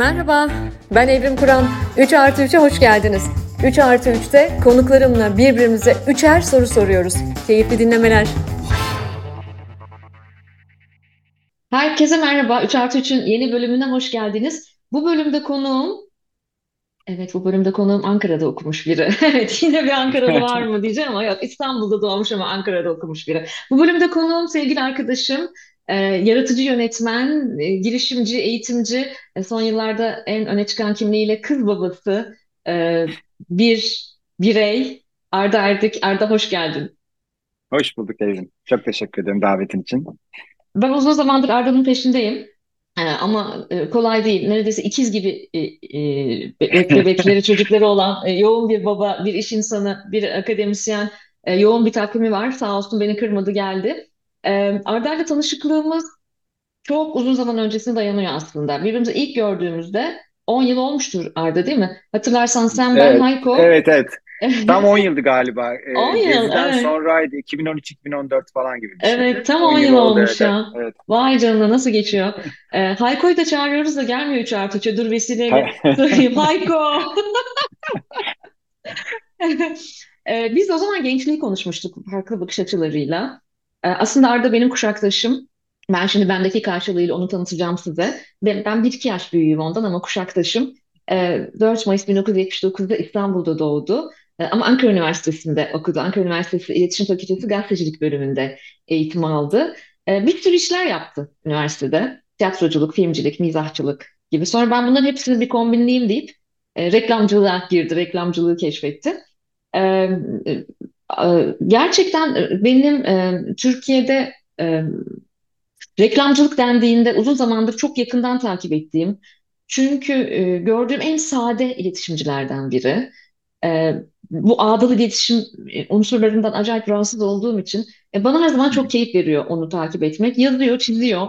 Merhaba, ben Evrim Kur'an. 3 artı 3'e hoş geldiniz. 3 artı 3'te konuklarımla birbirimize üçer soru soruyoruz. Keyifli dinlemeler. Herkese merhaba. 3 artı 3'ün yeni bölümüne hoş geldiniz. Bu bölümde konuğum, evet bu bölümde konuğum Ankara'da okumuş biri. Evet yine bir Ankaralı var mı diyeceğim ama yok İstanbul'da doğmuş ama Ankara'da okumuş biri. Bu bölümde konuğum sevgili arkadaşım, e, yaratıcı yönetmen, e, girişimci, eğitimci, e, son yıllarda en öne çıkan kimliğiyle kız babası e, bir birey Arda Erdik. Arda hoş geldin. Hoş bulduk Evrim. Çok teşekkür ederim davetin için. Ben uzun zamandır Arda'nın peşindeyim. Ee, ama e, kolay değil. Neredeyse ikiz gibi e, e, bebek bebekleri, çocukları olan e, yoğun bir baba, bir iş insanı, bir akademisyen, e, yoğun bir takvimi var. Sağ olsun beni kırmadı geldi. E, Arda'yla tanışıklığımız çok uzun zaman öncesine dayanıyor aslında. Birbirimizi ilk gördüğümüzde 10 yıl olmuştur Arda değil mi? Hatırlarsan sen, ben, Evet, Hayko. evet, evet. Tam 10 yıldı galiba. 10 Ee, yıl, Gezi'den evet. sonraydı. 2013-2014 falan gibi bir Evet, tam 10 10 yıl yıl olmuş evet. ya. evet. Vay canına nasıl geçiyor? Ee, Hayko'yu da çağırıyoruz da gelmiyor 3 artı 3'e. Dur vesileyle söyleyeyim. Hayko! Ee, biz o zaman gençliği konuşmuştuk farklı bakış açılarıyla. Ee, aslında Arda benim kuşaktaşım. Ben şimdi bendeki karşılığıyla onu tanıtacağım size. Ben, ben bir iki yaş büyüğüm ondan ama kuşaktaşım. Ee, 4 Mayıs 1979'da İstanbul'da doğdu. Ee, ama Ankara Üniversitesi'nde okudu. Ankara Üniversitesi İletişim Fakültesi Gazetecilik bölümünde eğitim aldı. Ee, bir sürü işler yaptı üniversitede. Tiyatroculuk, filmcilik, mizahçılık gibi. Sonra ben bunların hepsini bir kombinleyeyim deyip e, reklamcılığa girdi, reklamcılığı keşfetti. Ee, gerçekten e, benim e, Türkiye'de e, reklamcılık dendiğinde uzun zamandır çok yakından takip ettiğim, çünkü gördüğüm en sade iletişimcilerden biri. Bu ağdalı iletişim unsurlarından acayip rahatsız olduğum için bana her zaman çok keyif veriyor onu takip etmek. Yazıyor, çiziyor,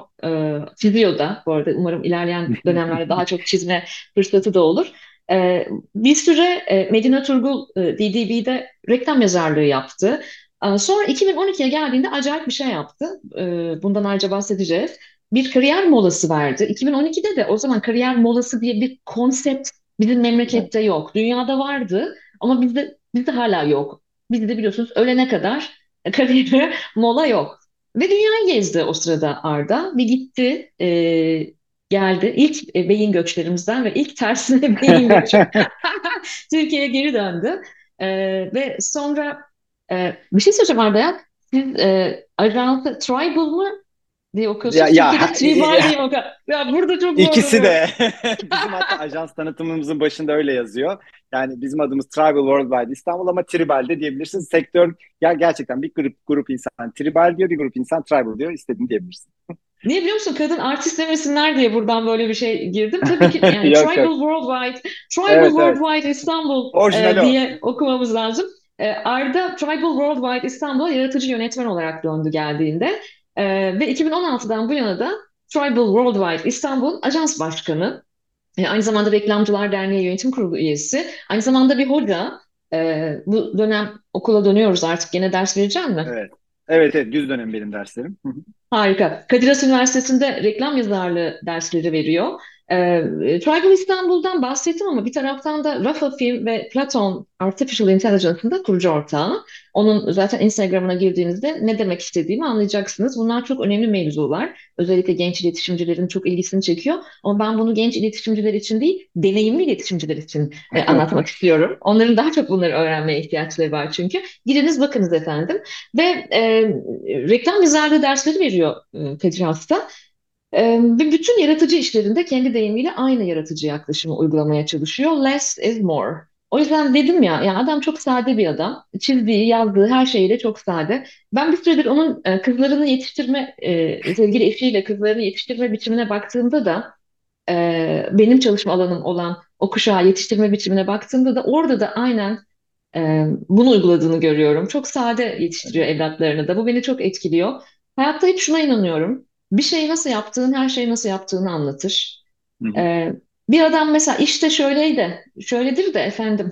çiziyor da bu arada umarım ilerleyen dönemlerde daha çok çizme fırsatı da olur. E, bir süre e, Medine Turgul e, DDB'de reklam yazarlığı yaptı. E, sonra 2012'ye geldiğinde acayip bir şey yaptı. E, bundan ayrıca bahsedeceğiz. Bir kariyer molası verdi. 2012'de de o zaman kariyer molası diye bir konsept bizim memlekette yok. Dünyada vardı ama bizde bizde hala yok. Bizde biliyorsunuz ölene kadar kariyere mola yok. Ve dünyayı gezdi o sırada Arda. Bir gitti, e, geldi. İlk e, beyin göçlerimizden ve ilk tersine beyin göçü Türkiye'ye geri döndü. E, ve sonra e, bir şey söyleyeceğim Arda ya. Siz e, ajansı Tribal mı diye Ya, okuyorsunuz? ya, Türkiye'de Tribal diye okuyor. Ya burada çok ikisi de bizim hatta ajans tanıtımımızın başında öyle yazıyor. Yani bizim adımız Tribal Worldwide İstanbul ama Tribal de diyebilirsin. Sektör ya gerçekten bir grup grup insan Tribal diyor, bir grup insan Tribal diyor. İstediğini diyebilirsin. Niye biliyor musun? Kadın artist demesinler diye buradan böyle bir şey girdim. Tabii ki yani Yok yok. Tribal Worldwide, Tribal Evet evet. Worldwide İstanbul e, o. diye okumamız lazım. E, Arda Tribal Worldwide İstanbul'a yaratıcı yönetmen olarak döndü geldiğinde. E, ve 2016'dan bu yana da Tribal Worldwide İstanbul Ajans Başkanı. E, aynı zamanda Reklamcılar Derneği Yönetim Kurulu üyesi. Aynı zamanda bir hoca. E, bu dönem okula dönüyoruz artık. Gene ders vereceğim mi? Evet. Evet evet düz dönem benim derslerim. Harika. Kadir Has Üniversitesi'nde reklam yazarlığı dersleri veriyor. Ee, Tribal İstanbul'dan bahsettim ama bir taraftan da Rafa Film ve Platon Artificial Intelligence'ın da kurucu ortağı. Onun zaten Instagram'ına girdiğinizde ne demek istediğimi anlayacaksınız. Bunlar çok önemli mevzular. Özellikle genç iletişimcilerin çok ilgisini çekiyor. Ama ben bunu genç iletişimciler için değil, deneyimli iletişimciler için e, anlatmak istiyorum. Onların daha çok bunları öğrenmeye ihtiyaçları var çünkü. Gidiniz bakınız efendim. Ve e, reklam yazarlığı dersleri veriyor e, Kadir Has'ta. Ve bütün yaratıcı işlerinde kendi deyimiyle aynı yaratıcı yaklaşımı uygulamaya çalışıyor. Less is more. O yüzden dedim ya, ya adam çok sade bir adam. Çizdiği, yazdığı her şeyle çok sade. Ben bir süredir onun kızlarını yetiştirme, sevgili eşiyle kızlarını yetiştirme biçimine baktığımda da benim çalışma alanım olan o kuşağı yetiştirme biçimine baktığımda da orada da aynen bunu uyguladığını görüyorum. Çok sade yetiştiriyor evlatlarını da. Bu beni çok etkiliyor. Hayatta hep şuna inanıyorum. Bir şeyi nasıl yaptığın, her şeyi nasıl yaptığını anlatır. Hı hı. E, bir adam mesela işte şöyleydi, şöyledir de efendim.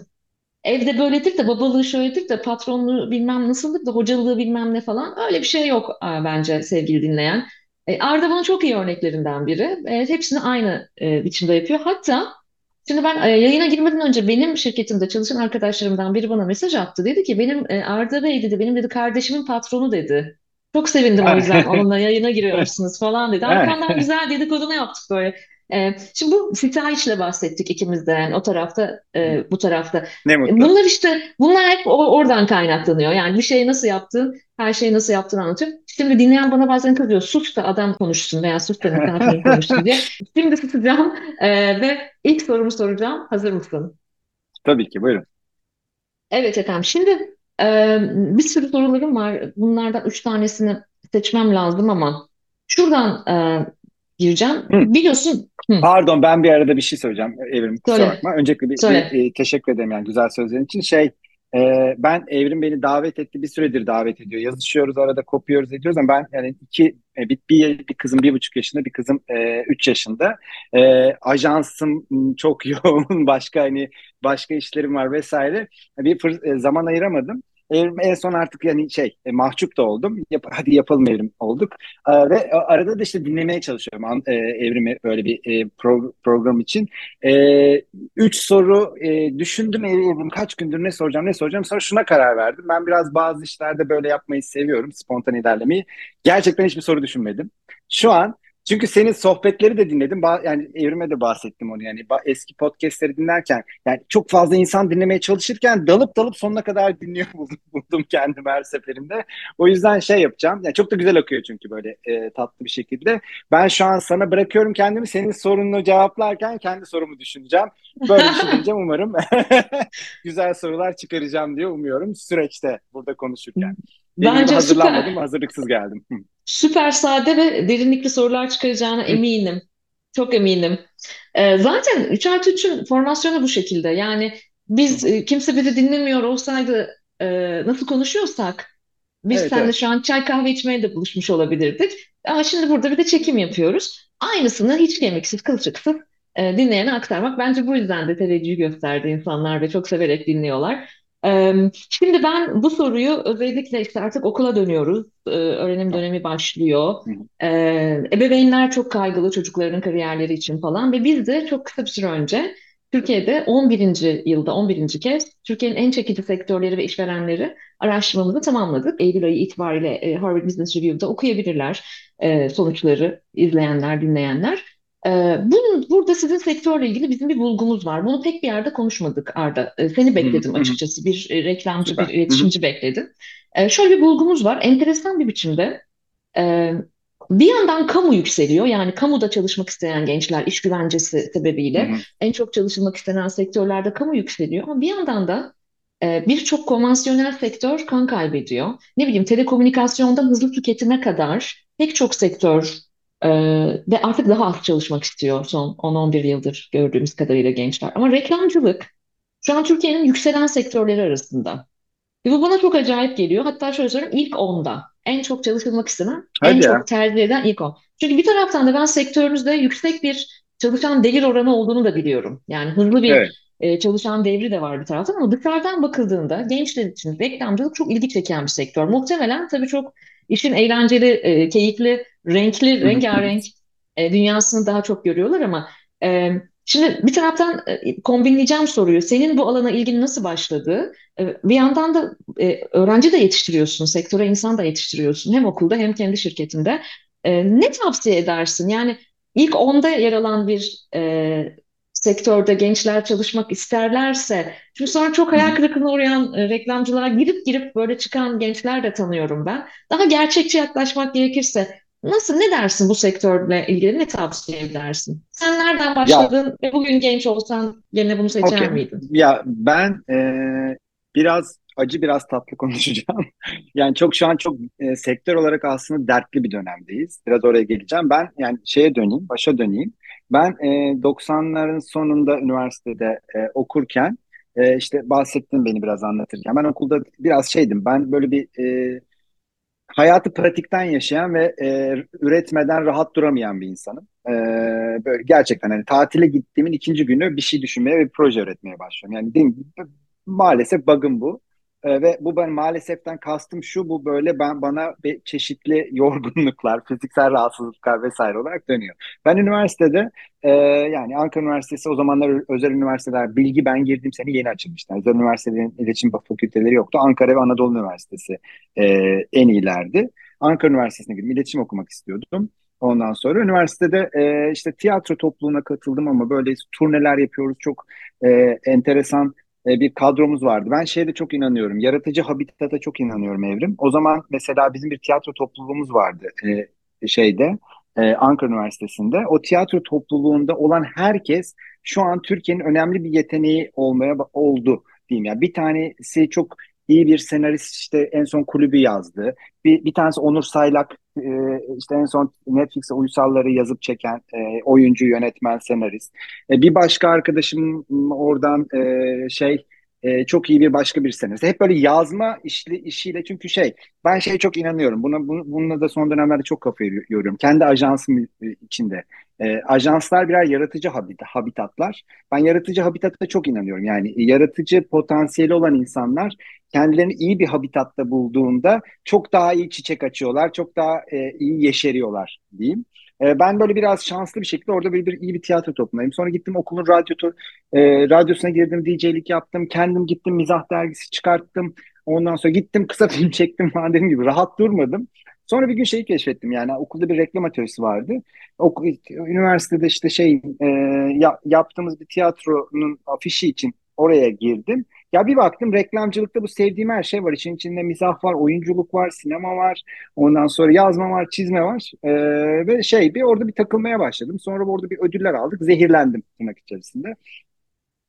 Evde böyledir de babalığı şöyledir de patronluğu bilmem nasıldır da hocalığı bilmem ne falan. Öyle bir şey yok aa, bence sevgili dinleyen. E, Arda bunun çok iyi örneklerinden biri. E, hepsini aynı e, biçimde yapıyor. Hatta şimdi ben e, yayına girmeden önce benim şirketimde çalışan arkadaşlarımdan biri bana mesaj attı. Dedi ki benim e, Arda Bey dedi benim dedi kardeşimin patronu dedi. Çok sevindim o yüzden onunla yayına giriyorsunuz falan dedi. Arkamdan güzel dedikodunu yaptık böyle. E, şimdi bu sitayişle bahsettik ikimiz de yani o tarafta e, bu tarafta. Ne mutlu. Bunlar işte bunlar hep o- oradan kaynaklanıyor. Yani bir şeyi nasıl yaptın, her şeyi nasıl yaptığını anlatıyor. Şimdi dinleyen bana bazen kızıyor. Sus da adam konuşsun veya sus da misafirin konuşsun diye. Şimdi susacağım e, ve ilk sorumu soracağım. Hazır mısın? Tabii ki buyurun. Evet efendim. Şimdi e, bir sürü sorularım var. Bunlardan üç tanesini seçmem lazım ama şuradan e, gireceğim. Hı. Biliyorsun. Hı, Pardon ben bir arada bir şey söyleyeceğim Evrim kusura söyle, bakma. Öncelikle bir, söyle. bir, e, teşekkür ederim yani güzel sözlerin için. Şey e, ben Evrim beni davet etti bir süredir davet ediyor. Yazışıyoruz arada kopuyoruz ediyoruz ama ben yani iki e, bir, bir, bir kızım bir buçuk yaşında bir kızım e, üç yaşında. E, ajansım çok yoğun başka hani başka işlerim var vesaire. Bir fır- e, zaman ayıramadım. Evrim en son artık yani şey e, mahcup da oldum. Yap, hadi yapalım Evrim olduk. Ee, ve arada da işte dinlemeye çalışıyorum e, evrimi böyle bir e, pro- program için. E, üç soru e, düşündüm evrim kaç gündür ne soracağım ne soracağım. Sonra şuna karar verdim. Ben biraz bazı işlerde böyle yapmayı seviyorum. Spontane ilerlemeyi. Gerçekten hiçbir soru düşünmedim. Şu an çünkü senin sohbetleri de dinledim. Yani evrime de bahsettim onu yani. Eski podcastleri dinlerken yani çok fazla insan dinlemeye çalışırken dalıp dalıp sonuna kadar dinliyor buldum, buldum kendimi her seferinde. O yüzden şey yapacağım. Yani çok da güzel akıyor çünkü böyle e, tatlı bir şekilde. Ben şu an sana bırakıyorum kendimi. Senin sorununu cevaplarken kendi sorumu düşüneceğim. Böyle diyeceğim umarım. güzel sorular çıkaracağım diye umuyorum süreçte burada konuşurken. Bence hazırlanmadım, süper. hazırlıksız geldim. Süper sade ve derinlikli sorular çıkaracağına eminim. Çok eminim. Ee, zaten 3 artı 3'ün formasyonu bu şekilde. Yani biz e, kimse bizi dinlemiyor olsaydı e, nasıl konuşuyorsak biz Evet seninle evet. şu an çay kahve içmeye de buluşmuş olabilirdik. Ama şimdi burada bir de çekim yapıyoruz. Aynısını hiç kemiksiz, kılçıksız e, dinleyene aktarmak. Bence bu yüzden de teveccüh gösterdi insanlar ve çok severek dinliyorlar. Şimdi ben bu soruyu özellikle işte artık okula dönüyoruz. Öğrenim dönemi başlıyor. Ebeveynler çok kaygılı çocuklarının kariyerleri için falan ve biz de çok kısa bir süre önce Türkiye'de 11. yılda 11. kez Türkiye'nin en çekici sektörleri ve işverenleri araştırmamızı tamamladık. Eylül ayı itibariyle Harvard Business Review'da okuyabilirler sonuçları izleyenler, dinleyenler. E, bunun, burada sizin sektörle ilgili bizim bir bulgumuz var. Bunu pek bir yerde konuşmadık Arda. E, seni bekledim açıkçası. Bir e, reklamcı, bir Süper. İletişimci bekledim. E, şöyle bir bulgumuz var. Enteresan bir biçimde. e, bir yandan kamu yükseliyor. Yani kamuda çalışmak isteyen gençler iş güvencesi sebebiyle en çok çalışılmak istenen sektörlerde kamu yükseliyor. Ama bir yandan da e, birçok konvansiyonel sektör kan kaybediyor. Ne bileyim telekomünikasyondan hızlı tüketime kadar pek çok sektör ve artık daha az çalışmak istiyor son 10-11 yıldır gördüğümüz kadarıyla gençler. Ama reklamcılık şu an Türkiye'nin yükselen sektörleri arasında. Ve bu bana çok acayip geliyor. Hatta şöyle söyleyeyim ilk onda en çok çalışılmak istenen, en Hadi çok ya. tercih eden ilk on. Çünkü bir taraftan da ben sektörümüzde yüksek bir çalışan devir oranı olduğunu da biliyorum. Yani hızlı Evet. E, çalışan devri de var bir taraftan ama dışarıdan bakıldığında gençler için reklamcılık çok ilgi çeken bir sektör. Muhtemelen tabii çok işin eğlenceli, e, keyifli, renkli, rengarenk e, dünyasını daha çok görüyorlar ama e, şimdi bir taraftan e, kombinleyeceğim soruyu. Senin bu alana ilgin nasıl başladı? E, bir yandan da e, öğrenci de yetiştiriyorsun, sektöre insan da yetiştiriyorsun. Hem okulda hem kendi şirketinde. E, ne tavsiye edersin? Yani ilk onda yer alan bir e, sektörde gençler çalışmak isterlerse, çünkü sonra çok hayal kırıklığına uğrayan e, reklamcılığa girip girip böyle çıkan gençler de tanıyorum ben. Daha gerçekçi yaklaşmak gerekirse nasıl, ne dersin bu sektörle ilgili, ne tavsiye edersin? Sen nereden Ya başladın ve bugün genç olsan gene bunu seçer okey. miydin? Ya ben e, biraz acı biraz tatlı konuşacağım. Yani çok şu an çok e, sektör olarak aslında dertli bir dönemdeyiz. Biraz oraya geleceğim. Ben yani şeye döneyim, başa döneyim. Ben e, 90'ların sonunda üniversitede e, okurken e, işte bahsettim beni biraz anlatırken. Ben okulda biraz şeydim. Ben böyle bir e, hayatı pratikten yaşayan ve e, üretmeden rahat duramayan bir insanım. E, böyle gerçekten hani tatile gittiğimin ikinci günü bir şey düşünmeye ve proje üretmeye başlıyorum. Yani değil maalesef bug'ım bu. E, ve bu ben maaleseften kastım şu bu böyle ben bana bir çeşitli yorgunluklar, fiziksel rahatsızlıklar vesaire olarak dönüyor. Ben üniversitede e, yani Ankara Üniversitesi o zamanlar özel üniversiteler bilgi ben girdiğim sene yeni açılmıştı. Özel üniversitelerin iletişim fakülteleri yoktu. Ankara ve Anadolu Üniversitesi e, en iyilerdi. Ankara Üniversitesi'ne girdim. İletişim okumak istiyordum. Ondan sonra üniversitede e, işte tiyatro topluluğuna katıldım ama böyle turneler yapıyoruz. Çok e, enteresan e, bir kadromuz vardı. Ben şeyde çok inanıyorum. Yaratıcı habitata çok inanıyorum Evrim. O zaman mesela bizim bir tiyatro topluluğumuz vardı e, şeyde e, Ankara Üniversitesi'nde. O tiyatro topluluğunda olan herkes şu an Türkiye'nin önemli bir yeteneği olmaya oldu diyeyim. Yani bir tanesi çok iyi bir senarist işte en son kulübü yazdı. Bir, bir tanesi Onur Saylak e, işte en son Netflix'e uysalları yazıp çeken e, oyuncu, yönetmen, senarist. E, bir başka arkadaşım oradan e, şey e, çok iyi bir başka bir senarist. Hep böyle yazma işli, işiyle çünkü şey ben şey çok inanıyorum. Buna, bu, bununla da son dönemlerde çok kafayı yoruyorum. Kendi ajansım içinde. E, ajanslar birer yaratıcı habit, habitatlar. Ben yaratıcı habitata çok inanıyorum. Yani yaratıcı potansiyeli olan insanlar kendilerini iyi bir habitatta bulduğunda çok daha iyi çiçek açıyorlar, çok daha e, iyi yeşeriyorlar diyeyim. E, ben böyle biraz şanslı bir şekilde orada bir, bir iyi bir tiyatro toplumdayım. Sonra gittim okulun radyo, e, radyosuna girdim, DJ'lik yaptım. Kendim gittim mizah dergisi çıkarttım. Ondan sonra gittim kısa film çektim falan dediğim gibi rahat durmadım. Sonra bir gün şeyi keşfettim yani okulda bir reklam atölyesi vardı. Ok üniversitede işte şey e, ya, yaptığımız bir tiyatronun afişi için oraya girdim. Ya bir baktım reklamcılıkta bu sevdiğim her şey var. İçin içinde mizah var, oyunculuk var, sinema var. Ondan sonra yazma var, çizme var. Ee, ve şey bir orada bir takılmaya başladım. Sonra orada bir ödüller aldık. Zehirlendim tırnak içerisinde.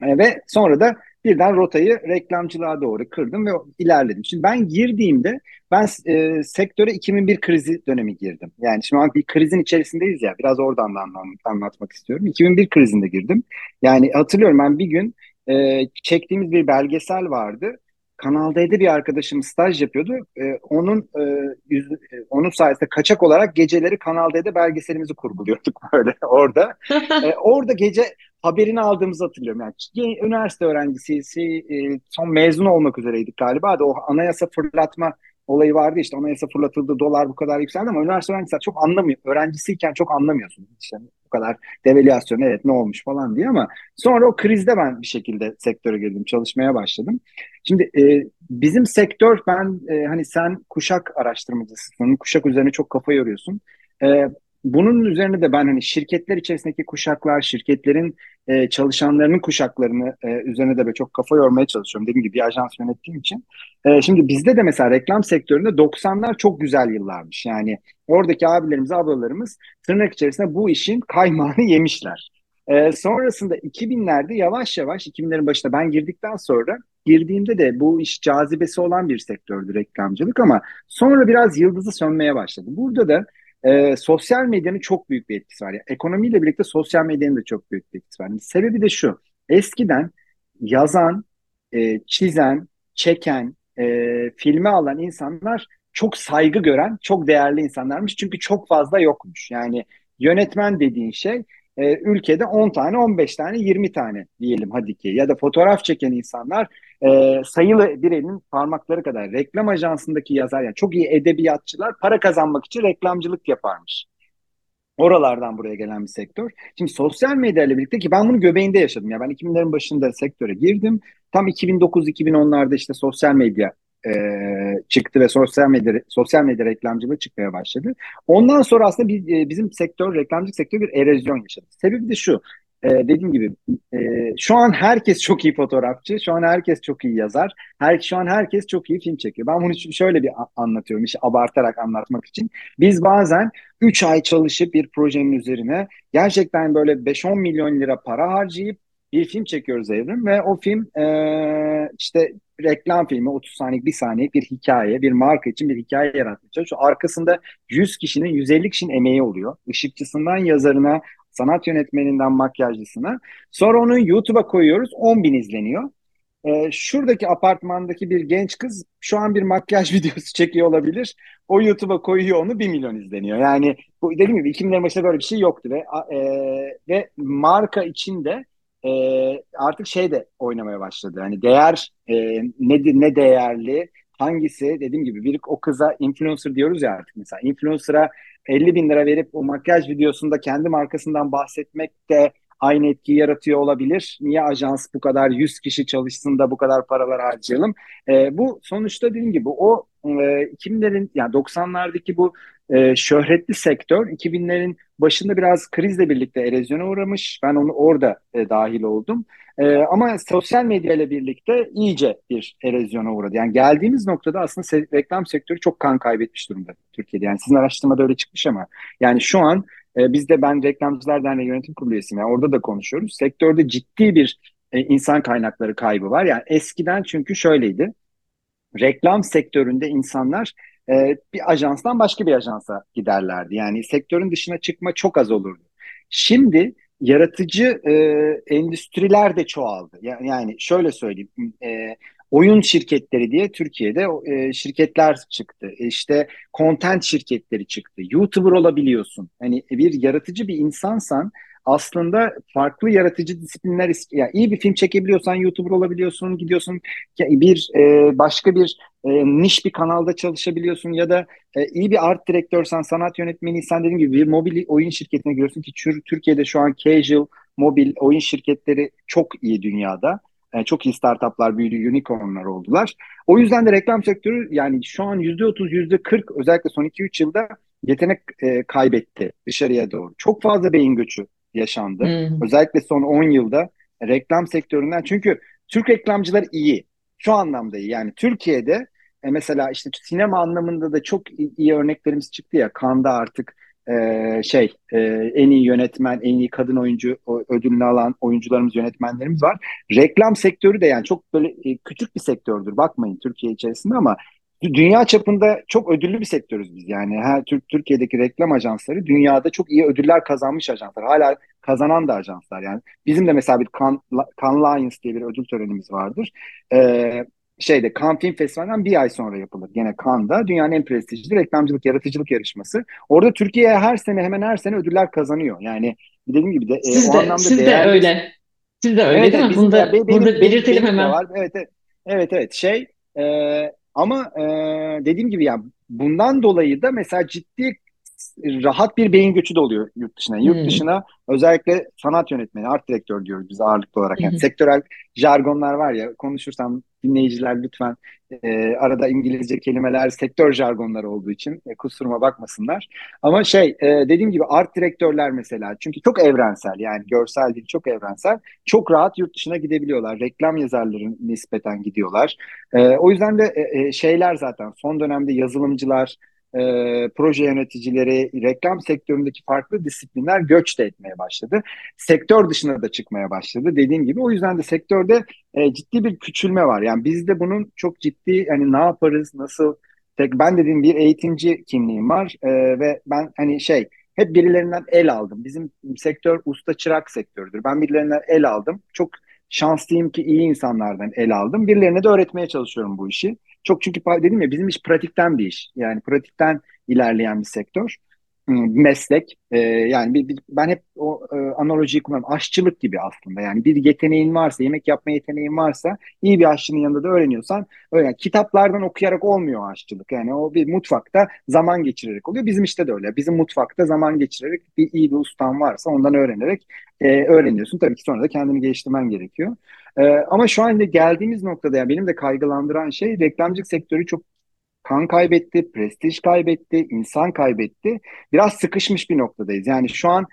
Ee, ve sonra da birden rotayı reklamcılığa doğru kırdım ve ilerledim. Şimdi ben girdiğimde ben e, sektöre 2001 krizi dönemi girdim. Yani şimdi bir krizin içerisindeyiz ya biraz oradan da anlatmak istiyorum. 2001 krizinde girdim. Yani hatırlıyorum ben bir gün e, çektiğimiz bir belgesel vardı. Kanal D'de bir arkadaşım staj yapıyordu. E, onun e, yüz, e, onun sayesinde kaçak olarak geceleri Kanal D'de belgeselimizi kurguluyorduk böyle orada. e, orada gece haberini aldığımızı hatırlıyorum. Yani üniversite öğrencisi e, son mezun olmak üzereydik galiba da o anayasa fırlatma olayı vardı işte anayasa fırlatıldı dolar bu kadar yükseldi ama üniversite öğrencisi çok anlamıyor. Öğrencisiyken çok anlamıyorsun. İşte bu kadar devalüasyon evet ne olmuş falan diye ama sonra o krizde ben bir şekilde sektöre girdim çalışmaya başladım. Şimdi e, bizim sektör ben e, hani sen kuşak araştırmacısısın kuşak üzerine çok kafa yoruyorsun. E, bunun üzerine de ben hani şirketler içerisindeki kuşaklar, şirketlerin e, çalışanlarının kuşaklarını e, üzerine de çok kafa yormaya çalışıyorum. Dediğim gibi bir ajans yönettiğim için. E, şimdi bizde de mesela reklam sektöründe 90'lar çok güzel yıllarmış. Yani oradaki abilerimiz, ablalarımız tırnak içerisinde bu işin kaymağını yemişler. E, sonrasında 2000'lerde yavaş yavaş 2000'lerin başında ben girdikten sonra girdiğimde de bu iş cazibesi olan bir sektördü reklamcılık ama sonra biraz yıldızı sönmeye başladı. Burada da e, sosyal medyanın çok büyük bir etkisi var. Yani ekonomiyle birlikte sosyal medyanın da çok büyük bir etkisi var. Yani sebebi de şu. Eskiden yazan, e, çizen, çeken, e, filme alan insanlar çok saygı gören, çok değerli insanlarmış. Çünkü çok fazla yokmuş. Yani yönetmen dediğin şey e, ülkede 10 tane, 15 tane, 20 tane diyelim hadi ki. Ya da fotoğraf çeken insanlar e, sayılı bir elin parmakları kadar. Reklam ajansındaki yazar yani çok iyi edebiyatçılar para kazanmak için reklamcılık yaparmış. Oralardan buraya gelen bir sektör. Şimdi sosyal medya ile birlikte ki ben bunu göbeğinde yaşadım. Ya ben 2000'lerin başında sektöre girdim. Tam 2009-2010'larda işte sosyal medya e, çıktı ve sosyal medya sosyal medya reklamcılığı çıkmaya başladı. Ondan sonra aslında biz, e, bizim sektör reklamcılık sektörü bir erozyon yaşadı. Sebebi de şu. E, dediğim gibi e, şu an herkes çok iyi fotoğrafçı, şu an herkes çok iyi yazar, her şu an herkes çok iyi film çekiyor. Ben bunu şöyle bir anlatıyorum, işte abartarak anlatmak için. Biz bazen 3 ay çalışıp bir projenin üzerine gerçekten böyle 5-10 milyon lira para harcayıp bir film çekiyoruz Evrim ve o film e, işte reklam filmi 30 saniye, bir saniye bir hikaye, bir marka için bir hikaye yaratmaya çalışıyor. Arkasında 100 kişinin, 150 kişinin emeği oluyor. Işıkçısından yazarına, sanat yönetmeninden makyajcısına. Sonra onu YouTube'a koyuyoruz, 10 bin izleniyor. Ee, şuradaki apartmandaki bir genç kız şu an bir makyaj videosu çekiyor olabilir. O YouTube'a koyuyor onu 1 milyon izleniyor. Yani bu dediğim gibi 2000'lerin başında böyle bir şey yoktu ve e, ve marka içinde e, artık şey de oynamaya başladı. Hani değer e, ne ne değerli, hangisi dediğim gibi bir o kıza influencer diyoruz ya artık mesela influencer'a 50 bin lira verip o makyaj videosunda kendi markasından bahsetmek de aynı etkiyi yaratıyor olabilir. Niye ajans bu kadar 100 kişi çalışsın da bu kadar paralar harcayalım? E, bu sonuçta dediğim gibi o e, 2000'lerin yani 90'lardaki bu e, şöhretli sektör 2000'lerin başında biraz krizle birlikte erozyona uğramış. Ben onu orada e, dahil oldum. E, ama sosyal medya ile birlikte iyice bir erozyona uğradı. Yani geldiğimiz noktada aslında se- reklam sektörü çok kan kaybetmiş durumda Türkiye'de. Yani sizin araştırmada öyle çıkmış ama yani şu an e, biz de ben Reklamcılar Derneği Yönetim Kurulu üyesiyim. Yani orada da konuşuyoruz. Sektörde ciddi bir e, insan kaynakları kaybı var. Yani eskiden çünkü şöyleydi. Reklam sektöründe insanlar e, bir ajanstan başka bir ajansa giderlerdi. Yani sektörün dışına çıkma çok az olurdu. Şimdi yaratıcı e, endüstriler de çoğaldı. Yani, şöyle söyleyeyim, e, oyun şirketleri diye Türkiye'de e, şirketler çıktı. E, işte content şirketleri çıktı. YouTuber olabiliyorsun. Hani bir yaratıcı bir insansan aslında farklı yaratıcı disiplinler yani iyi bir film çekebiliyorsan YouTuber olabiliyorsun, gidiyorsun bir e, başka bir e, niş bir kanalda çalışabiliyorsun ya da e, iyi bir art direktörsen, sanat yönetmeniysen dediğim gibi bir mobil oyun şirketine giriyorsun ki Türkiye'de şu an casual mobil oyun şirketleri çok iyi dünyada. Çok iyi startuplar büyüdü, unicornlar oldular. O yüzden de reklam sektörü yani şu an %30, %40 özellikle son 2-3 yılda yetenek e, kaybetti dışarıya doğru. Çok fazla beyin göçü yaşandı. Hmm. Özellikle son 10 yılda reklam sektöründen. Çünkü Türk reklamcılar iyi. Şu anlamda iyi. Yani Türkiye'de e, mesela işte sinema anlamında da çok iyi örneklerimiz çıktı ya. Kanda artık e, şey e, en iyi yönetmen, en iyi kadın oyuncu ödülünü alan oyuncularımız, yönetmenlerimiz var. Reklam sektörü de yani çok böyle e, küçük bir sektördür. Bakmayın Türkiye içerisinde ama dünya çapında çok ödüllü bir sektörüz biz. Yani her Türk Türkiye'deki reklam ajansları dünyada çok iyi ödüller kazanmış ajanslar. Hala kazanan da ajanslar. Yani bizim de mesela bir Cannes Lions diye bir ödül törenimiz vardır. Ee, şeyde Cannes Film Festivali'nden bir ay sonra yapılır. Gene Cannes'da dünyanın en prestijli reklamcılık, yaratıcılık yarışması. Orada Türkiye her sene hemen her sene ödüller kazanıyor. Yani dediğim gibi de siz e, o de, anlamda siz değerli... de öyle. Siz de öyle evet, değil mi? Bunu da, benim, burada benim, belirtelim benim hemen. Var. Evet, evet, evet, evet. Şey e, ama e, dediğim gibi yani bundan dolayı da mesela ciddi rahat bir beyin göçü de oluyor yurt dışına. Yurt hmm. dışına özellikle sanat yönetmeni, art direktör diyoruz biz ağırlıklı olarak. Yani sektörel jargonlar var ya konuşursam dinleyiciler lütfen e, arada İngilizce kelimeler sektör jargonları olduğu için e, kusuruma bakmasınlar. Ama şey e, dediğim gibi art direktörler mesela çünkü çok evrensel yani görsel değil çok evrensel. Çok rahat yurt dışına gidebiliyorlar. Reklam yazarları nispeten gidiyorlar. E, o yüzden de e, e şeyler zaten son dönemde yazılımcılar e, proje yöneticileri, reklam sektöründeki farklı disiplinler göç de etmeye başladı. Sektör dışına da çıkmaya başladı dediğim gibi. O yüzden de sektörde e, ciddi bir küçülme var. Yani bizde bunun çok ciddi hani ne yaparız, nasıl tek ben dediğim bir eğitimci kimliğim var e, ve ben hani şey hep birilerinden el aldım. Bizim sektör usta çırak sektörüdür. Ben birilerinden el aldım. Çok şanslıyım ki iyi insanlardan el aldım. Birilerine de öğretmeye çalışıyorum bu işi. Çok çünkü dedim ya bizim iş pratikten bir iş. Yani pratikten ilerleyen bir sektör. Meslek. Ee, yani ben hep o e, analojiyi kullanıyorum. Aşçılık gibi aslında. Yani bir yeteneğin varsa, yemek yapma yeteneğin varsa iyi bir aşçının yanında da öğreniyorsan öyle. Kitaplardan okuyarak olmuyor aşçılık. Yani o bir mutfakta zaman geçirerek oluyor. Bizim işte de öyle. Bizim mutfakta zaman geçirerek bir iyi bir ustan varsa ondan öğrenerek e, öğreniyorsun. Tabii ki sonra da kendini geliştirmen gerekiyor. E, ama şu anda geldiğimiz noktada yani benim de kaygılandıran şey reklamcılık sektörü çok kan kaybetti, prestij kaybetti, insan kaybetti. Biraz sıkışmış bir noktadayız. Yani şu an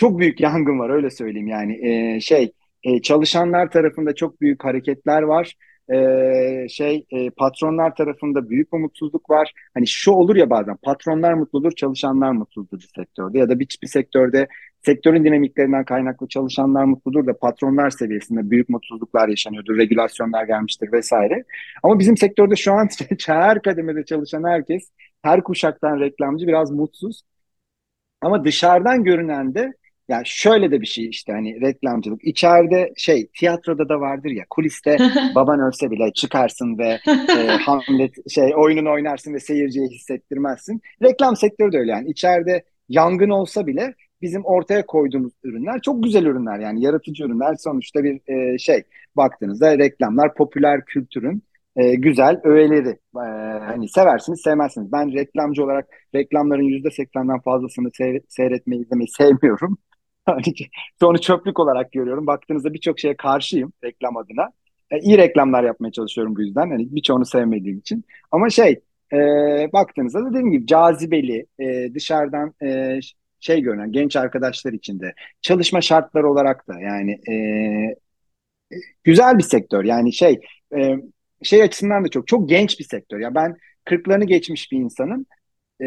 çok büyük yangın var öyle söyleyeyim yani e, şey e, çalışanlar tarafında çok büyük hareketler var. E, şey e, patronlar tarafında büyük umutsuzluk var. Hani şu olur ya bazen patronlar mutludur, çalışanlar mutludur bir sektörde ya da bir, bir sektörde sektörün dinamiklerinden kaynaklı çalışanlar mutludur da patronlar seviyesinde büyük mutsuzluklar yaşanıyordur, regülasyonlar gelmiştir vesaire. Ama bizim sektörde şu an her kademede çalışan herkes, her kuşaktan reklamcı biraz mutsuz. Ama dışarıdan görünen de yani şöyle de bir şey işte hani reklamcılık. içeride şey tiyatroda da vardır ya kuliste baban ölse bile çıkarsın ve e, Hamlet şey oyununu oynarsın ve seyirciye hissettirmezsin. Reklam sektörü de öyle yani içeride yangın olsa bile bizim ortaya koyduğumuz ürünler çok güzel ürünler yani yaratıcı ürünler sonuçta bir e, şey baktığınızda reklamlar popüler kültürün e, güzel öğeleri. E, hani seversiniz sevmezsiniz. Ben reklamcı olarak reklamların yüzde seksenden fazlasını seyretmeyi izlemeyi sevmiyorum. Onu çöplük olarak görüyorum. Baktığınızda birçok şeye karşıyım reklam adına. E, iyi reklamlar yapmaya çalışıyorum bu yüzden. Hani birçoğunu sevmediğim için. Ama şey e, baktığınızda da dediğim gibi cazibeli e, dışarıdan e, şey görünen genç arkadaşlar için de çalışma şartları olarak da yani e, güzel bir sektör. Yani şey e, şey açısından da çok çok genç bir sektör. Ya ben kırklarını geçmiş bir insanım. E,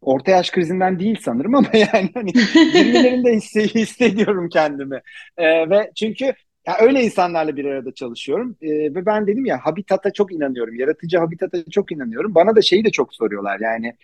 orta yaş krizinden değil sanırım ama yani hani 20'lerinde hissediyorum kendimi. E, ve çünkü ya öyle insanlarla bir arada çalışıyorum ee, ve ben dedim ya habitata çok inanıyorum. Yaratıcı habitata çok inanıyorum. Bana da şeyi de çok soruyorlar yani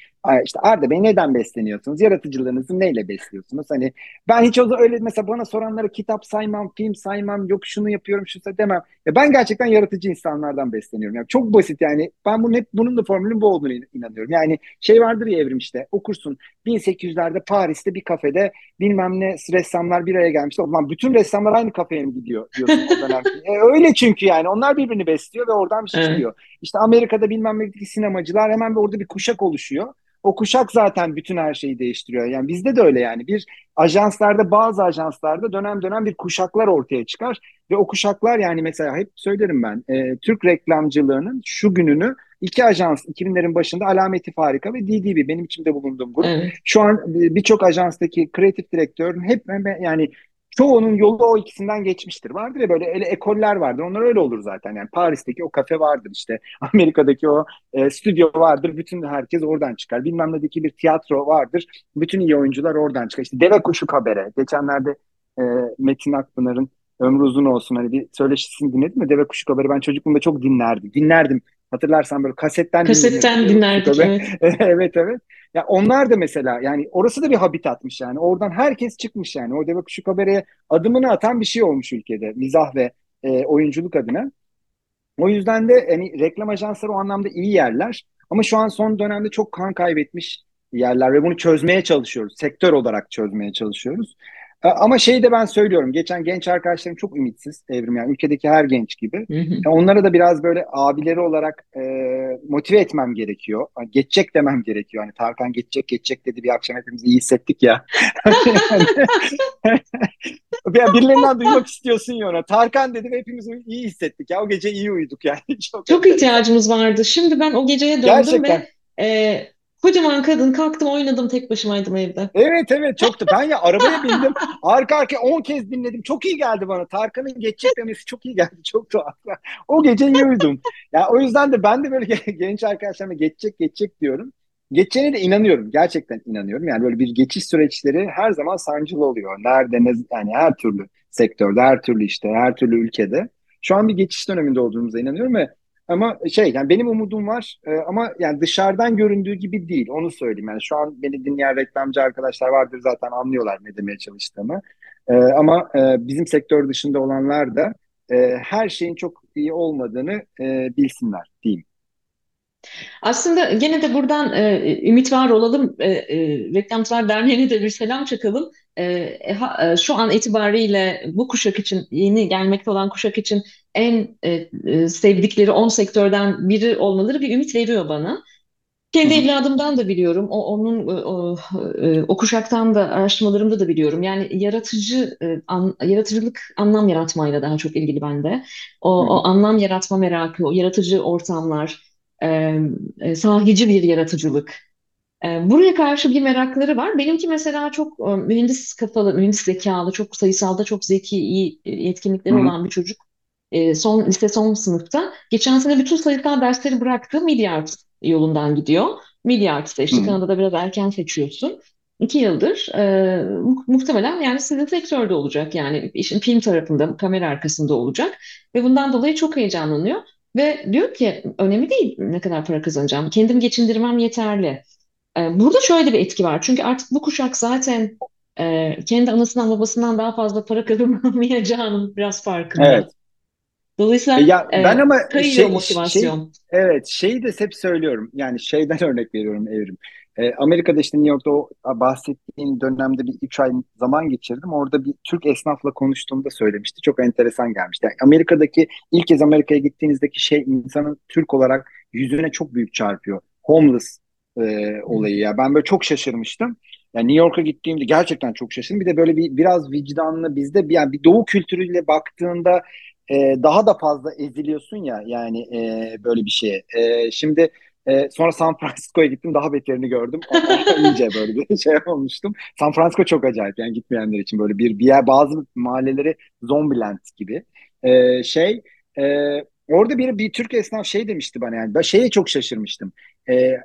işte Arda Bey neden besleniyorsunuz? Yaratıcılığınızı neyle besliyorsunuz? Hani ben hiç o öyle mesela bana soranlara kitap saymam, film saymam, yok şunu yapıyorum, şu demem. Ya ben gerçekten yaratıcı insanlardan besleniyorum. Yani çok basit yani ben bunun hep bunun da formülün bu olduğunu inanıyorum. Yani şey vardır ya evrim işte okursun 1800'lerde Paris'te bir kafede bilmem ne ressamlar bir araya gelmişti. Zaman bütün ressamlar aynı kafeye mi gidiyor diyorsun o dönem. e, öyle çünkü yani onlar birbirini besliyor ve oradan bir şey evet. çıkıyor. İşte Amerika'da bilmem ne sinemacılar hemen bir orada bir kuşak oluşuyor. O kuşak zaten bütün her şeyi değiştiriyor. Yani bizde de öyle yani. Bir ajanslarda bazı ajanslarda dönem dönem bir kuşaklar ortaya çıkar ve o kuşaklar yani mesela hep söylerim ben e, Türk reklamcılığının şu gününü iki ajans 2000'lerin başında Alameti Farika ve DDB benim içimde bulunduğum grup. Evet. Şu an birçok ajanstaki kreatif direktörün hep yani çoğunun yolu o ikisinden geçmiştir. Vardır ya böyle öyle ekoller vardır. Onlar öyle olur zaten. Yani Paris'teki o kafe vardır işte. Amerika'daki o e, stüdyo vardır. Bütün herkes oradan çıkar. Bilmem ne'deki bir tiyatro vardır. Bütün iyi oyuncular oradan çıkar. İşte Deve Kuşu Kabere. Geçenlerde e, Metin Akpınar'ın ömrü uzun olsun hani bir söyleşisini dinledim mi? Deve Kuşu Kabere ben çocukluğumda çok dinlerdim. Dinlerdim. Hatırlarsan böyle kasetten Kasetten dinlerdik. Evet. evet evet. Ya onlar da mesela yani orası da bir habitatmış yani. Oradan herkes çıkmış yani. O Deve Kuşu Kabere'ye adımını atan bir şey olmuş ülkede. Mizah ve e, oyunculuk adına. O yüzden de hani reklam ajansları o anlamda iyi yerler. Ama şu an son dönemde çok kan kaybetmiş yerler ve bunu çözmeye çalışıyoruz. Sektör olarak çözmeye çalışıyoruz. Ama şeyi de ben söylüyorum. Geçen genç arkadaşlarım çok ümitsiz Evrim yani ülkedeki her genç gibi. Hı hı. Onlara da biraz böyle abileri olarak e, motive etmem gerekiyor. Geçecek demem gerekiyor. Hani Tarkan geçecek geçecek dedi bir akşam hepimiz iyi hissettik ya. yani birilerinden duymak istiyorsun ya ona. Tarkan dedi ve hepimiz iyi hissettik ya. O gece iyi uyuduk yani. Çok, çok ihtiyacımız vardı. Şimdi ben o geceye döndüm Gerçekten. ve e, Kocaman kadın kalktım oynadım tek başımaydım evde. Evet evet çoktu. Ben ya arabaya bindim. Arka arkaya 10 kez dinledim. Çok iyi geldi bana. Tarkan'ın geçecek demesi çok iyi geldi. Çok tuhaf. O gece iyi uyudum. Ya o yüzden de ben de böyle genç arkadaşlarıma geçecek geçecek diyorum. Geçeceğine de inanıyorum. Gerçekten inanıyorum. Yani böyle bir geçiş süreçleri her zaman sancılı oluyor. Nerede ne yani her türlü sektörde, her türlü işte, her türlü ülkede. Şu an bir geçiş döneminde olduğumuza inanıyorum ve ama şey yani benim umudum var e, ama yani dışarıdan göründüğü gibi değil onu söyleyeyim. Yani şu an beni dinleyen reklamcı arkadaşlar vardır zaten anlıyorlar ne demeye çalıştığımı. E, ama e, bizim sektör dışında olanlar da e, her şeyin çok iyi olmadığını e, bilsinler diyeyim. Aslında gene de buradan e, ümit var olalım. E, e, Reklamcılar Derneği'ne de bir selam çakalım. E, e ha, e, şu an itibariyle bu kuşak için, yeni gelmekte olan kuşak için en e, e, sevdikleri 10 sektörden biri olmaları bir ümit veriyor bana. Kendi Hı. evladımdan da biliyorum, o, onun o, e, o kuşaktan da araştırmalarımda da biliyorum. Yani yaratıcı e, an, yaratıcılık anlam yaratmayla daha çok ilgili bende. O, o anlam yaratma merakı, o yaratıcı ortamlar, e, e, sahici bir yaratıcılık. E, buraya karşı bir merakları var. Benimki mesela çok e, mühendis kafalı, mühendis zekalı, çok sayısalda çok zeki, iyi e, yetkinlikleri olan bir çocuk. E, son lise son sınıfta. Geçen sene bütün sayısal dersleri bıraktı. Milyard yolundan gidiyor. Milyard işte Kanada'da biraz erken seçiyorsun. İki yıldır e, mu- muhtemelen yani sizin sektörde olacak yani işin film tarafında, kamera arkasında olacak ve bundan dolayı çok heyecanlanıyor. Ve diyor ki önemli değil ne kadar para kazanacağım. Kendim geçindirmem yeterli. Ee, burada şöyle bir etki var. Çünkü artık bu kuşak zaten e, kendi anasından babasından daha fazla para kazanamayacağının biraz farkında. Evet. Dolayısıyla ya e, ben ama kayıyor şey, motivasyon. Şey, evet şeyi de hep söylüyorum. Yani şeyden örnek veriyorum Evrim. E, Amerika'da işte New York'ta o bahsettiğin dönemde bir üç ay zaman geçirdim. Orada bir Türk esnafla konuştuğumda söylemişti. Çok enteresan gelmişti. Yani Amerika'daki ilk kez Amerika'ya gittiğinizdeki şey insanın Türk olarak yüzüne çok büyük çarpıyor. Homeless e, olayı ya. Ben böyle çok şaşırmıştım. Yani New York'a gittiğimde gerçekten çok şaşırdım. Bir de böyle bir biraz vicdanlı bizde bir, yani bir doğu kültürüyle baktığında e, daha da fazla eziliyorsun ya yani e, böyle bir şeye. E, şimdi e, sonra San Francisco'ya gittim daha beterini gördüm. iyice böyle bir şey olmuştum. San Francisco çok acayip yani gitmeyenler için böyle bir, bir yer bazı mahalleleri Zombieland gibi. E, şey e, orada bir, bir Türk esnaf şey demişti bana yani ben şeye çok şaşırmıştım. E,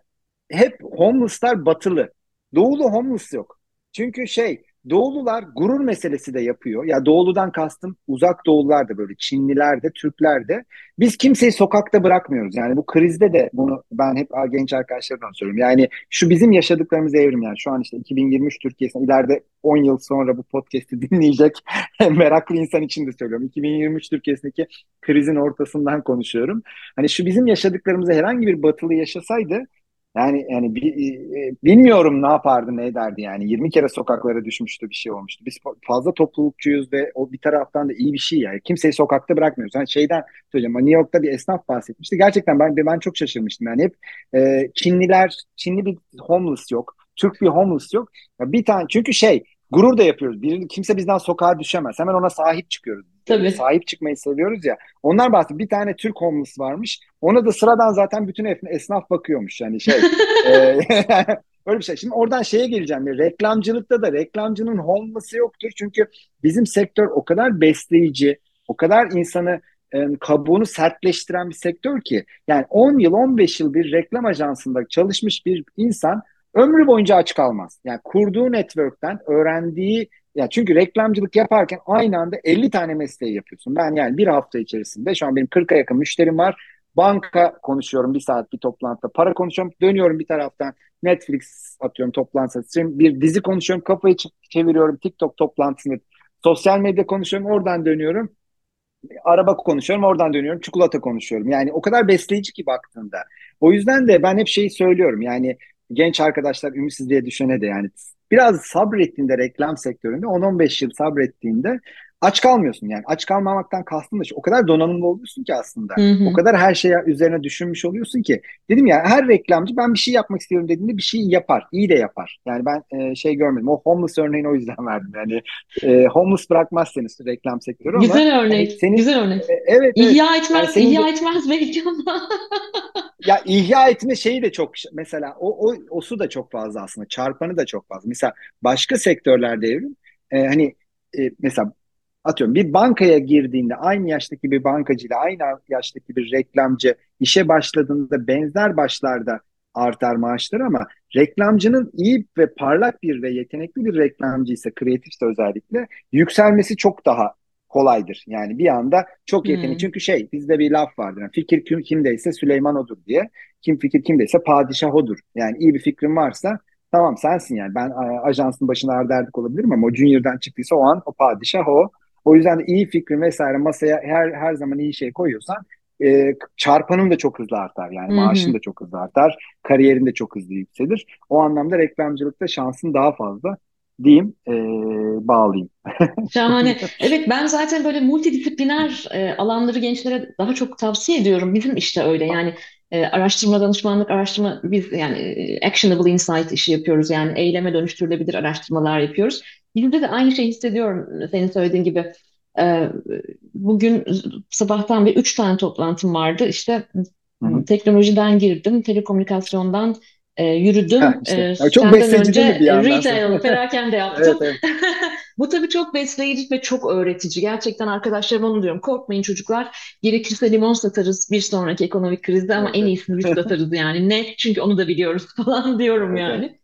hep homeless'lar batılı. Doğulu homeless yok. Çünkü şey Doğulular gurur meselesi de yapıyor. Ya Doğuludan kastım uzak Doğulular da böyle Çinliler de Türkler de. Biz kimseyi sokakta bırakmıyoruz. Yani bu krizde de bunu ben hep genç arkadaşlarımdan söylüyorum. Yani şu bizim yaşadıklarımız evrim yani. Şu an işte 2023 Türkiye'sinde ileride 10 yıl sonra bu podcast'i dinleyecek meraklı insan için de söylüyorum. 2023 Türkiye'sindeki krizin ortasından konuşuyorum. Hani şu bizim yaşadıklarımızı herhangi bir batılı yaşasaydı yani yani bi, e, bilmiyorum ne yapardı ne ederdi yani 20 kere sokaklara düşmüştü bir şey olmuştu. Biz fazla toplulukçuyuz ve o bir taraftan da iyi bir şey yani. Kimseyi sokakta bırakmıyoruz. Yani şeyden söyleyeceğim. New York'ta bir esnaf bahsetmişti. Gerçekten ben ben çok şaşırmıştım. Yani hep e, Çinliler, Çinli bir homeless yok. Türk bir homeless yok. Ya bir tane çünkü şey gurur da yapıyoruz. Bir, kimse bizden sokağa düşemez. Hemen ona sahip çıkıyoruz. Tabii. Sahip çıkmayı seviyoruz ya. Onlar bahsediyor. Bir tane Türk homeless varmış. Ona da sıradan zaten bütün esnaf bakıyormuş. Yani şey. e, öyle bir şey. Şimdi oradan şeye geleceğim. Reklamcılıkta da reklamcının homeless'ı yoktur. Çünkü bizim sektör o kadar besleyici, o kadar insanı e, kabuğunu sertleştiren bir sektör ki. Yani 10 yıl, 15 yıl bir reklam ajansında çalışmış bir insan ömrü boyunca aç kalmaz. Yani kurduğu network'ten öğrendiği ya çünkü reklamcılık yaparken aynı anda 50 tane mesleği yapıyorsun. Ben yani bir hafta içerisinde şu an benim 40'a yakın müşterim var. Banka konuşuyorum bir saat bir toplantıda. Para konuşuyorum. Dönüyorum bir taraftan Netflix atıyorum toplantı. Bir dizi konuşuyorum. Kafayı çeviriyorum. TikTok toplantısını. Sosyal medya konuşuyorum. Oradan dönüyorum. Araba konuşuyorum. Oradan dönüyorum. Çikolata konuşuyorum. Yani o kadar besleyici ki baktığında. O yüzden de ben hep şeyi söylüyorum. Yani genç arkadaşlar ümitsiz diye düşüne de yani biraz sabrettiğinde reklam sektöründe 10-15 yıl sabrettiğinde aç kalmıyorsun yani. Aç kalmamaktan kastım da o kadar donanımlı oluyorsun ki aslında. Hı hı. O kadar her şeye üzerine düşünmüş oluyorsun ki. Dedim ya her reklamcı ben bir şey yapmak istiyorum dediğinde bir şey yapar. iyi de yapar. Yani ben e, şey görmedim. O homeless örneğini o yüzden verdim. Yani e, homeless bırakmaz seni reklam sektörü ama. Güzel örnek. Hani senin, güzel örnek. E, evet. İhya evet. etmez, yani ihya de, etmez belki ama. ya ihya etme şeyi de çok mesela o, o, o su da çok fazla aslında. Çarpanı da çok fazla. Mesela başka sektörlerde evrim e, hani e, mesela atıyorum bir bankaya girdiğinde aynı yaştaki bir bankacıyla aynı yaştaki bir reklamcı işe başladığında benzer başlarda artar maaşları ama reklamcının iyi ve parlak bir ve yetenekli bir reklamcı ise kreatifse özellikle yükselmesi çok daha kolaydır. Yani bir anda çok yetenekli. Hmm. Çünkü şey bizde bir laf vardır. Yani fikir kim, kimdeyse Süleyman odur diye. Kim fikir kimdeyse padişah odur. Yani iyi bir fikrin varsa tamam sensin yani. Ben ajansın başına arderdik olabilirim ama o junior'dan çıktıysa o an o padişah o. O yüzden de iyi fikrin vesaire masaya her her zaman iyi şey koyuyorsan e, çarpanın da çok hızlı artar. Yani maaşın da çok hızlı artar. Kariyerin de çok hızlı yükselir. O anlamda reklamcılıkta şansın daha fazla diyeyim e, bağlayayım. Şahane. Evet ben zaten böyle multidisipliner e, alanları gençlere daha çok tavsiye ediyorum. Bizim işte öyle yani e, araştırma danışmanlık araştırma biz yani e, actionable insight işi yapıyoruz. Yani eyleme dönüştürülebilir araştırmalar yapıyoruz. Bizde de aynı şeyi hissediyorum senin söylediğin gibi. E, bugün sabahtan bir üç tane toplantım vardı. İşte Hı-hı. teknolojiden girdim, telekomünikasyondan e, yürüdüm. Ha, işte. e, çok senden önce bir retail, perakende yaptım. evet, evet. Bu tabii çok besleyici ve çok öğretici. Gerçekten arkadaşlarım onu diyorum. Korkmayın çocuklar. Gerekirse limon satarız bir sonraki ekonomik krizde ama evet. en iyisini biz satarız yani. Ne? Çünkü onu da biliyoruz falan diyorum evet, yani.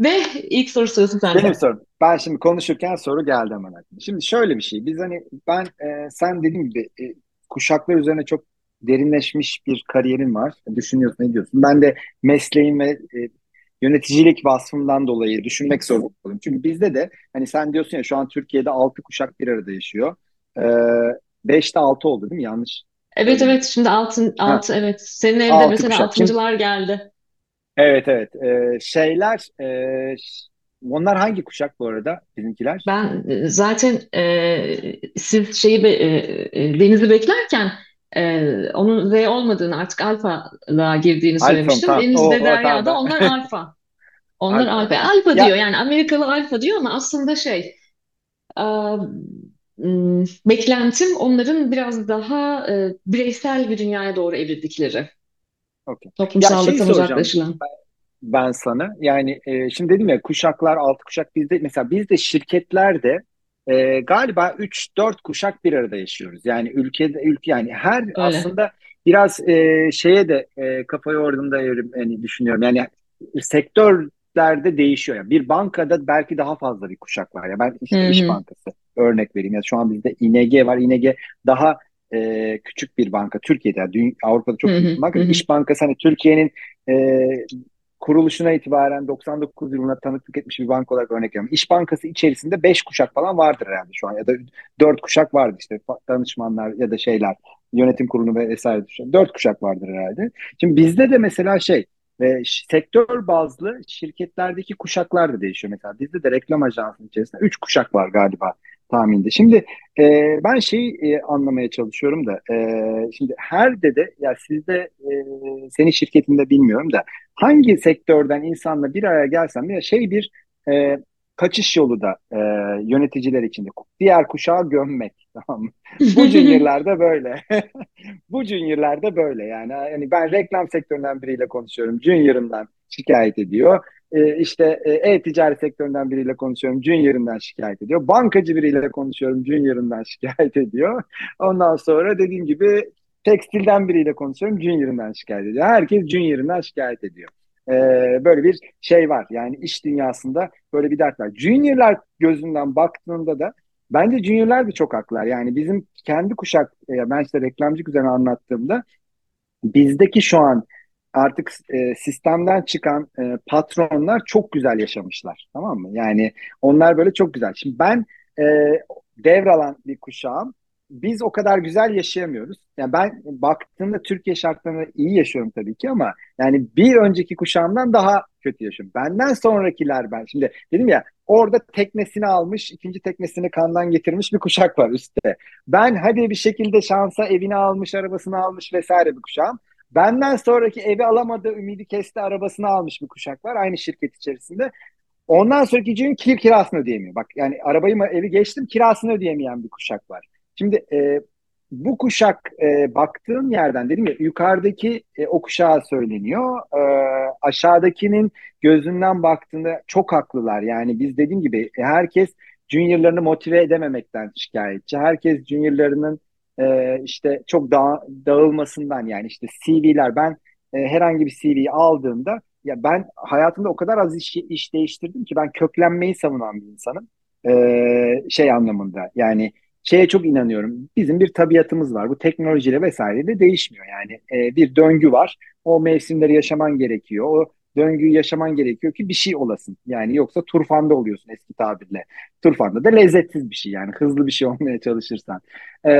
Ve ilk soru sırası sende. Benim sorum. Ben şimdi konuşurken soru geldi hemen aklıma. Şimdi şöyle bir şey. Biz hani ben e, sen dediğim gibi e, kuşaklar üzerine çok derinleşmiş bir kariyerin var. Düşünüyorsun, ne diyorsun? Ben de mesleğim ve e, yöneticilik vasfımdan dolayı düşünmek zorunda oldum. Çünkü bizde de hani sen diyorsun ya şu an Türkiye'de altı kuşak bir arada yaşıyor. Ee, beşte altı oldu değil mi? Yanlış. Evet evet şimdi altın altı evet. Senin evde altı mesela kuşak. altıncılar geldi. Evet evet. Ee, şeyler e, onlar hangi kuşak bu arada bizimkiler? Ben e, zaten e, siz şeyi be- e, e, Deniz'i beklerken e, onun Z olmadığını artık alfalığa girdiğini Alfa söylemiştim. Tamam. Deniz de O, o tamam Derya da ben. onlar alfa. Onlar Alfa alfa. okey. Alfa diyor Ya yani Amerikalı alfa diyor ama aslında şey e, beklentim onların biraz daha e, bireysel bir dünyaya doğru evrildikleri. şeyi Toplumsallıktan uzaklaşılan. ben sana. Yani e, şimdi dedim ya kuşaklar, altı kuşak bizde mesela bizde şirketlerde e, galiba üç dört kuşak bir arada yaşıyoruz. Yani ülkede ülke yani her Öyle. aslında biraz e, şeye de e, kafa yorduğumda evrim yani düşünüyorum. Yani sektörlerde değişiyor. Yani bir bankada belki daha fazla bir kuşak var. Ya ben işte Hı İş. Bankası örnek vereyim. Ya şu an bizde İNG var. İNG daha e, küçük bir banka. Türkiye'de, yani Avrupa'da çok büyük hı. bir banka. hı. İş Bankası hani Türkiye'nin e, kuruluşuna itibaren 99 yılında tanıklık etmiş bir banka olarak örnek veriyorum. İş Bankası içerisinde 5 kuşak falan vardır herhalde şu an ya da 4 kuşak vardır işte danışmanlar ya da şeyler yönetim kurulu ve vesaire düşün. 4 kuşak vardır herhalde. Şimdi bizde de mesela şey e, sektör bazlı şirketlerdeki kuşaklar da değişiyor. Mesela bizde de reklam ajansının içerisinde 3 kuşak var galiba tahminde. Şimdi e, ben şeyi e, anlamaya çalışıyorum da e, şimdi her dede ya sizde e, senin şirketinde bilmiyorum da hangi sektörden insanla bir araya gelsem ya şey bir e, kaçış yolu da e, yöneticiler içinde diğer kuşağı gömmek tamam mı? Bu juniorlarda böyle. Bu juniorlarda böyle yani. Yani ben reklam sektöründen biriyle konuşuyorum. Junior'ından şikayet ediyor. E, işte e-ticaret sektöründen biriyle konuşuyorum. Junior'ından şikayet ediyor. Bankacı biriyle konuşuyorum. Junior'ından şikayet ediyor. Ondan sonra dediğim gibi tekstilden biriyle konuşuyorum. Junior'ından şikayet ediyor. Herkes Junior'ından şikayet ediyor. Ee, böyle bir şey var. Yani iş dünyasında böyle bir dert var. Junior'lar gözünden baktığında da bence Junior'lar da çok haklılar. Yani bizim kendi kuşak, e, ben işte reklamcılık üzerine anlattığımda bizdeki şu an artık e, sistemden çıkan e, patronlar çok güzel yaşamışlar. Tamam mı? Yani onlar böyle çok güzel. Şimdi ben e, devralan bir kuşağım. Biz o kadar güzel yaşayamıyoruz. Yani ben baktığımda Türkiye şartlarında iyi yaşıyorum tabii ki ama yani bir önceki kuşağımdan daha kötü yaşıyorum. Benden sonrakiler ben. Şimdi dedim ya orada teknesini almış, ikinci teknesini kandan getirmiş bir kuşak var üstte. Ben hadi bir şekilde şansa evini almış, arabasını almış vesaire bir kuşağım. Benden sonraki evi alamadı, ümidi kesti, arabasını almış bir kuşak var aynı şirket içerisinde. Ondan sonraki gün kir kirasını ödeyemiyor. Bak yani arabayı mı evi geçtim kirasını ödeyemeyen bir kuşak var. Şimdi e, bu kuşak e, baktığım yerden dedim ya yukarıdaki e, o kuşağa söyleniyor. E, aşağıdakinin gözünden baktığında çok haklılar. Yani biz dediğim gibi herkes juniorlarını motive edememekten şikayetçi. Herkes juniorlarının e, işte çok da dağılmasından yani işte CV'ler ben e, herhangi bir CV'yi aldığımda ya ben hayatımda o kadar az iş, iş değiştirdim ki ben köklenmeyi savunan bir insanım. E, şey anlamında yani şeye çok inanıyorum. Bizim bir tabiatımız var. Bu teknolojiyle vesaire de değişmiyor. Yani e, bir döngü var. O mevsimleri yaşaman gerekiyor. O döngüyü yaşaman gerekiyor ki bir şey olasın. Yani yoksa turfanda oluyorsun eski tabirle. Turfanda da lezzetsiz bir şey yani hızlı bir şey olmaya çalışırsan. E,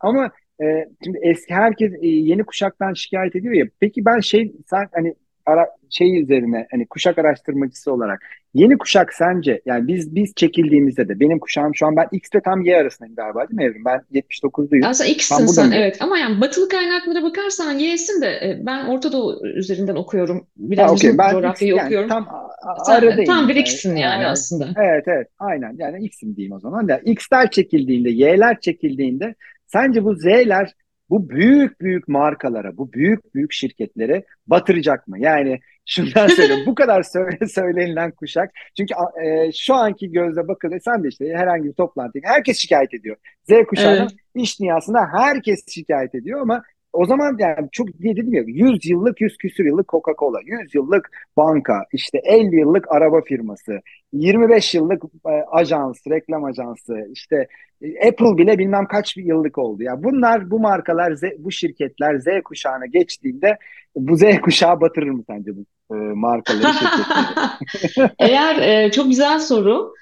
ama e, şimdi eski herkes e, yeni kuşaktan şikayet ediyor ya. Peki ben şey sen hani ara, şey üzerine hani kuşak araştırmacısı olarak Yeni kuşak sence yani biz biz çekildiğimizde de benim kuşağım şu an ben X ile tam Y arasındayım galiba değil mi Evrim? Ben 79'luyum. Aslında X'sin sen mı? evet ama yani batılı kaynaklara bakarsan Y'sin de e, ben Orta Doğu üzerinden okuyorum. Ha Biraz okey bizim ben X coğrafyayı yani okuyorum. tam a- a- Sen tam aradayım. bir Yani, X'sin yani a- aslında. evet evet aynen yani X'im diyeyim o zaman. Yani X'ler çekildiğinde Y'ler çekildiğinde sence bu Z'ler bu büyük büyük markalara bu büyük büyük şirketlere batıracak mı? Yani şundan söyleyeyim bu kadar söyle, söylenilen kuşak çünkü e, şu anki gözle bakılıyor sen de işte herhangi bir toplantı herkes şikayet ediyor. Z kuşağının Evet. iş dünyasında herkes şikayet ediyor ama o zaman yani çok diye dedim ya 100 yıllık 100 küsür yıllık Coca-Cola, 100 yıllık banka, işte 50 yıllık araba firması, 25 yıllık e, ajans, reklam ajansı, işte e, Apple bile bilmem kaç yıllık oldu. Ya bunlar bu markalar Z, bu şirketler Z kuşağına geçtiğinde bu Z kuşağı batırır mı sence bu e, markaları, şirketleri? Eğer e, çok güzel soru.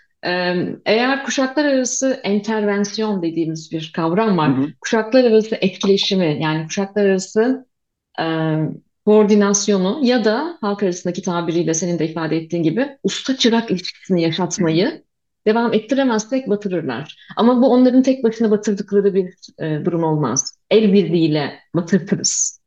Eğer kuşaklar arası entervensiyon dediğimiz bir kavram Hı var. hı. Kuşaklar arası etkileşimi yani kuşaklar arası e, koordinasyonu ya da halk arasındaki tabiriyle senin de ifade ettiğin gibi usta çırak ilişkisini yaşatmayı devam ettiremezsek batırırlar. Ama bu onların tek başına batırdıkları bir e, durum olmaz. El birliğiyle batırtırız.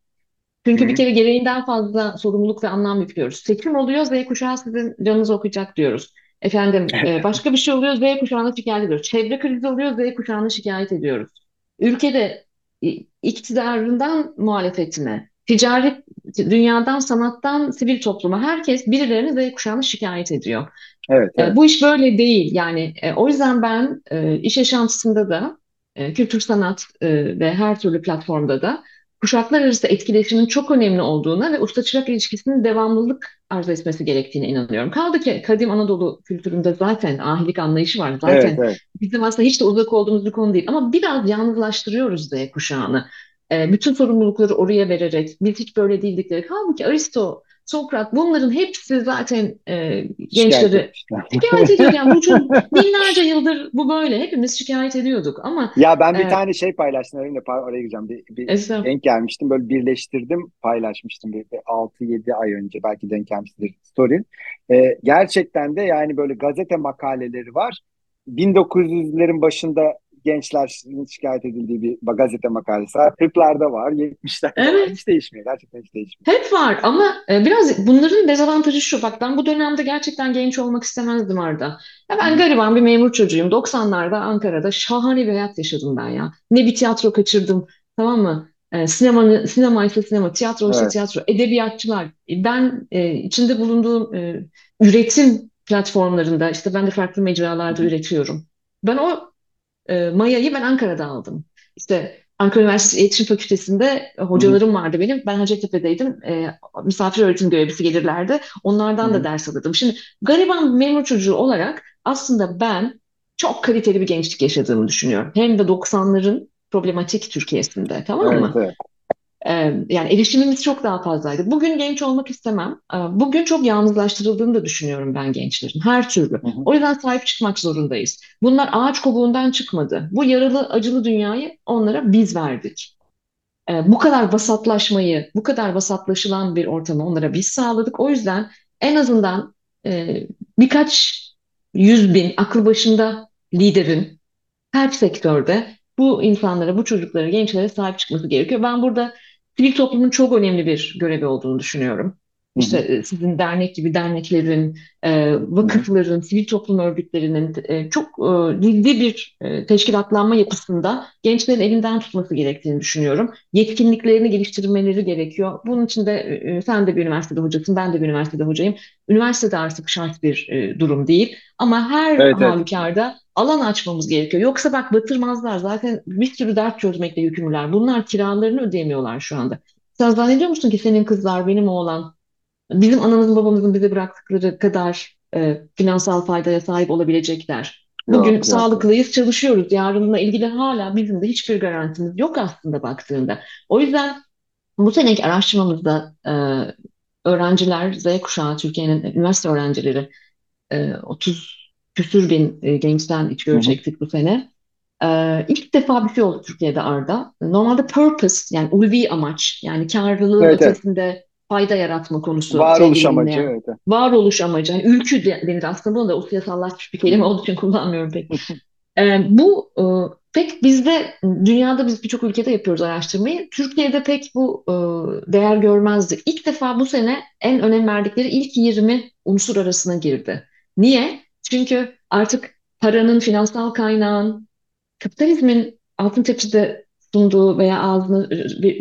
Hı Çünkü bir hı. kere gereğinden fazla sorumluluk ve anlam yüklüyoruz. Seçim oluyor, Z kuşağı sizin canınızı okuyacak diyoruz. Efendim, e, başka bir şey oluyor, Z kuşağına şikayet ediyoruz. Çevre krizi oluyor, Z kuşağına şikayet ediyoruz. Ülkede iktidarından muhalefetine, ticari dünyadan, sanattan, sivil topluma herkes birilerini Z kuşağına şikayet ediyor. Evet, E, evet. bu iş böyle değil. Yani e, o yüzden ben e, iş yaşantısında da kültür sanat ve her türlü platformda da kuşaklar arası etkileşimin çok önemli olduğuna ve usta-çırak ilişkisinin devamlılık arz etmesi gerektiğine inanıyorum. Kaldı ki kadim Anadolu kültüründe zaten ahilik anlayışı var. Evet, Zaten evet. bizim aslında hiç de uzak olduğumuz bir konu değil. Ama biraz yalnızlaştırıyoruz Z kuşağını. E, bütün sorumlulukları oraya vererek biz hiç böyle değildik diyerek. Halbuki Aristo, Sokrat bunların hepsi zaten e, gençleri şikayet ediyor. Yani bu çok binlerce yıldır bu böyle. Hepimiz şikayet ediyorduk ama Ya ben bir e, tane şey paylaştım öyle oraya gireceğim. Bir, bir Esra, denk gelmiştim böyle birleştirdim paylaşmıştım bir, bir 6-7 ay önce belki denk gelmiştir story. Ee, gerçekten de yani böyle gazete makaleleri var. 1900'lerin başında gençlerin şikayet edildiği bir gazete makalesi var. 40'larda var, 70'lerde var. evet Hiç değişmiyor. Gerçekten hiç değişmiyor. hep var ama e, biraz bunların dezavantajı şu. Bak ben bu dönemde gerçekten genç olmak istemezdim Arda. Ya ben gariban bir memur çocuğuyum. 90'larda Ankara'da şahane bir hayat yaşadım ben ya. Ne bir tiyatro kaçırdım tamam mı? E, sinema, sinema ise sinema, tiyatro ise Evet. tiyatro, edebiyatçılar. E, Ben e, içinde bulunduğum e, üretim platformlarında işte ben de farklı mecralarda üretiyorum. Ben o e, Maya'yı ben Ankara'da aldım. İşte Ankara Üniversitesi İletişim Fakültesi'nde hocalarım vardı benim. Ben Hacettepe'deydim. E, misafir öğretim görevlisi gelirlerdi. Onlardan da hı. ders alırdım. Şimdi gariban memur çocuğu olarak aslında ben çok kaliteli bir gençlik yaşadığımı düşünüyorum. Hem de 90'ların problematik Türkiye'sinde tamam Evet, mı? evet. Ee, yani erişimimiz çok daha fazlaydı. Bugün genç olmak istemem. Ee, Bugün çok yalnızlaştırıldığını da düşünüyorum ben gençlerin. Her türlü. Hı hı. O yüzden sahip çıkmak zorundayız. Bunlar ağaç kovuğundan çıkmadı. Bu yaralı, acılı dünyayı onlara biz verdik. Ee, bu kadar vasatlaşmayı, bu kadar vasatlaşılan bir ortamı onlara biz sağladık. O yüzden en azından e, birkaç yüz bin aklı başında liderin her sektörde bu insanlara, bu çocuklara, gençlere sahip çıkması gerekiyor. Ben burada sivil toplumun çok önemli bir görevi olduğunu düşünüyorum. İşte e, sizin dernek gibi derneklerin, e, vakıfların, sivil toplum örgütlerinin e, çok ciddi bir teşkilatlanma yapısında gençlerin elinden tutması gerektiğini düşünüyorum. Yetkinliklerini geliştirmeleri gerekiyor. Bunun için de sen de bir üniversitede hocasın, ben de bir üniversitede hocayım. Üniversitede artık şart bir durum değil. Ama her Evet, evet. Alan açmamız gerekiyor. Yoksa bak batırmazlar. Zaten bir sürü dert çözmekle yükümlüler. Bunlar kiralarını ödeyemiyorlar şu anda. Sen zannediyor musun ki senin kızlar, benim oğlan, bizim anamızın babamızın bize bıraktıkları kadar e, finansal faydaya sahip olabilecekler? Bugün Yok, yok, yok. sağlıklıyız, çalışıyoruz. Yarınla ilgili hala bizim de hiçbir garantimiz yok aslında baktığında. O yüzden bu seneki araştırmamızda e, öğrenciler, Z kuşağı, Türkiye'nin üniversite öğrencileri e, 30 küsür bin e, gençten iç Hı görü hı. çektik bu sene. E, ilk defa bir şey oldu Türkiye'de Arda. Normalde purpose yani ulvi amaç yani karlılığın Evet, evet. ötesinde fayda yaratma konusu Varoluş sevgili amacı. dinleyen. Evet. evet. Varoluş amacı. Yani ülkü de- denir aslında bunu da siyasallaşmış bir kelime olduğu için kullanmıyorum pek. E, bu e, pek bizde dünyada biz birçok ülkede yapıyoruz araştırmayı. Türkiye'de pek bu e, değer görmezdi. İlk defa bu sene en önem verdikleri ilk 20 unsur arasına girdi. Niye? Çünkü artık paranın, finansal kaynağın, kapitalizmin altın tepside sunduğu veya ağzına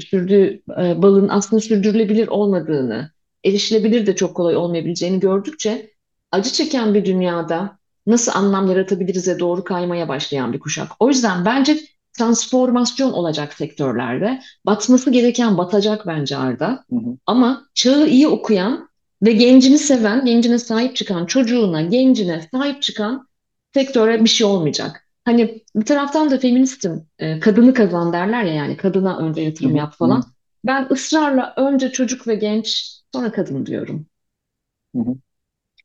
sürdüğü e, balın aslında sürdürülebilir olmadığını, erişilebilir de çok kolay olmayabileceğini gördükçe acı çeken bir dünyada nasıl anlam yaratabiliriz'e doğru kaymaya başlayan bir kuşak. O yüzden bence transformasyon olacak sektörlerde. Batması gereken batacak bence Arda. Hı hı. Ama çağı iyi okuyan ve gencini seven, gencine sahip çıkan, çocuğuna, gencine sahip çıkan sektöre bir şey olmayacak. Hani bir taraftan da feministim, e, kadını kazan derler ya yani kadına önce yatırım yap falan. Ben ısrarla önce çocuk ve genç, sonra kadın diyorum. Hı hı.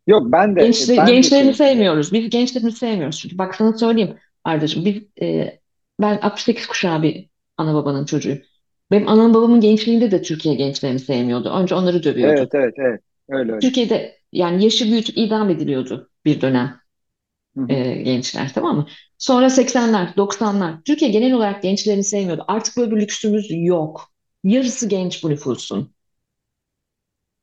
Yok ben de Gençli, ben de gençlerini şey sevmiyoruz. Biz gençlerini sevmiyoruz. Çünkü bak sana söyleyeyim Ardacığım, biz, e, ben 68 kuşağı bir ana babanın çocuğuyum. Benim anam babamın gençliğinde de Türkiye gençlerini sevmiyordu. Önce onları Evet, dövüyordu. evet, evet. Öyle öyle. Türkiye'de yani yaşı büyütüp idam ediliyordu bir dönem Hı hı. e, gençler tamam mı? Sonra 80'ler, 90'lar. Türkiye genel olarak gençlerini sevmiyordu. Artık böyle bir lüksümüz yok. Yarısı genç bu nüfusun.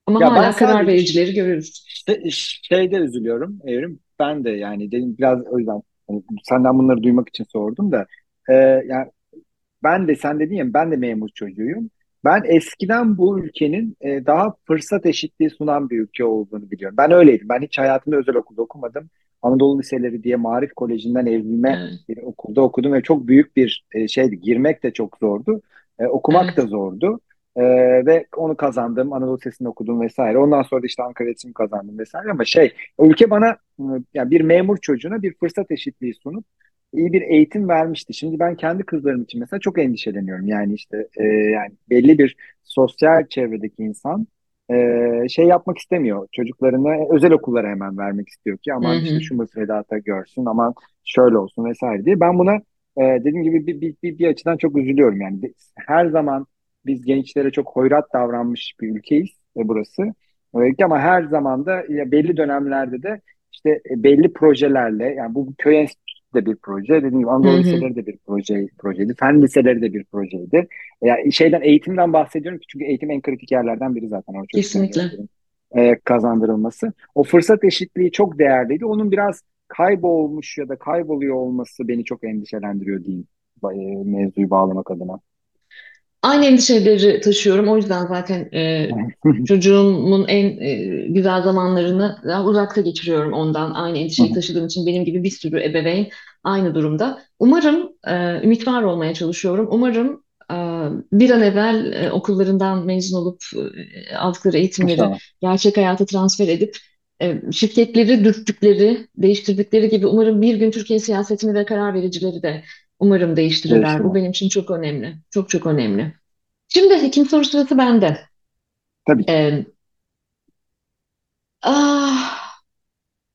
Ama Ya hala karar vericileri görüyoruz. işte şeyde üzülüyorum Evrim. Ben de yani dedim biraz o yüzden hani senden bunları duymak için sordum da e, yani ben de sen dedin ya ben de memur çocuğuyum. Ben eskiden bu ülkenin e, daha fırsat eşitliği sunan bir ülke olduğunu biliyorum. Ben öyleydim. Ben hiç hayatımda özel okulda okumadım. Anadolu Liseleri diye Marif Koleji'nden evlime Evet, bir okulda okudum ve çok büyük bir e, şeydi. Girmek de çok zordu. E, okumak da evet. zordu. E, ve onu kazandım. Anadolu Lisesi'nde okudum vesaire. Ondan sonra da işte Ankara İletişim kazandım vesaire. Ama şey, ülke bana e, yani bir memur çocuğuna bir fırsat eşitliği sunup iyi bir eğitim vermişti. Şimdi ben kendi kızlarım için mesela çok endişeleniyorum. Yani işte e, yani belli bir sosyal çevredeki insan e, şey yapmak istemiyor. Çocuklarını özel okullara hemen vermek istiyor ki Hı aman işte hı, şu müfredata görsün, aman şöyle olsun vesaire diye. Ben buna e, dediğim gibi bir, bir, bir, bir açıdan çok üzülüyorum. Yani her zaman biz gençlere çok hoyrat davranmış bir ülkeyiz e, burası. E, ama her zaman da belli dönemlerde de işte e, belli projelerle yani bu köy de bir proje. Dediğim gibi Anadolu liseleri de bir proje, projeydi. Fen liseleri de bir projeydi. Yani şeyden eğitimden bahsediyorum ki çünkü eğitim en kritik yerlerden biri zaten o çocukların Kesinlikle. e, kazandırılması. O fırsat eşitliği çok değerliydi. Onun biraz kaybolmuş ya da kayboluyor olması beni çok endişelendiriyor diyeyim e, mevzuyu bağlamak adına. Aynı endişeleri taşıyorum. O yüzden zaten e, çocuğumun en e, güzel zamanlarını daha uzakta geçiriyorum ondan. Aynı endişeyi taşıdığım için benim gibi bir sürü ebeveyn aynı durumda. Umarım e, ümit var olmaya çalışıyorum. Umarım e, bir an evvel e, okullarından mezun olup e, aldıkları eğitimleri İnşallah. gerçek hayata transfer edip e, şirketleri dürttükleri, değiştirdikleri gibi umarım bir gün Türkiye siyasetini ve karar vericileri de umarım değiştirirler. Bu Değiştirmez. benim için çok önemli. Çok çok önemli. Şimdi ikinci soru sırası bende. Tabii. Ee, ah,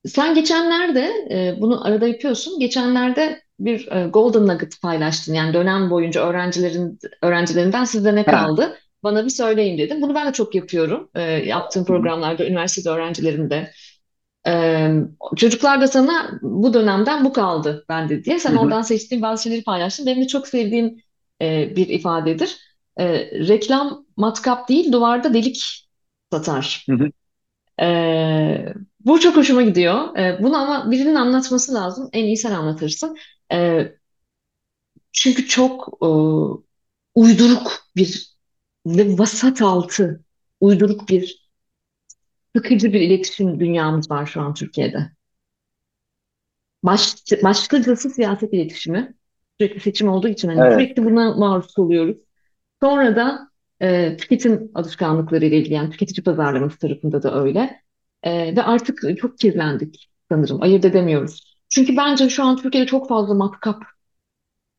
sen geçenlerde e, bunu arada yapıyorsun. Geçenlerde bir e, Golden Nugget paylaştın. Yani dönem boyunca öğrencilerin öğrencilerinden sizde ne Ha. kaldı? Bana bir söyleyin dedim. Bunu ben de çok yapıyorum. E, yaptığım programlarda üniversitede öğrencilerimde. Çocuklar da sana bu dönemden bu kaldı bende diye. Sen hı. oradan seçtiğin bazı şeyleri paylaştın. Benim de çok sevdiğim e, bir ifadedir. E, reklam matkap değil, duvarda delik satar. Bu çok hoşuma gidiyor. Bunu ama birinin anlatması lazım. En iyi sen anlatırsın. Çünkü çok e, uyduruk bir ve vasat altı uyduruk bir sıkıcı bir iletişim dünyamız var şu an Türkiye'de. Baş, başlıcası siyaset iletişimi. Sürekli seçim olduğu için hani Evet. sürekli buna maruz oluyoruz. Sonra da e, tüketim alışkanlıkları ile ilgili yani tüketici pazarlaması tarafında da öyle. E, ve artık çok kirlendik sanırım. Ayırt edemiyoruz. Çünkü bence şu an Türkiye'de çok fazla matkap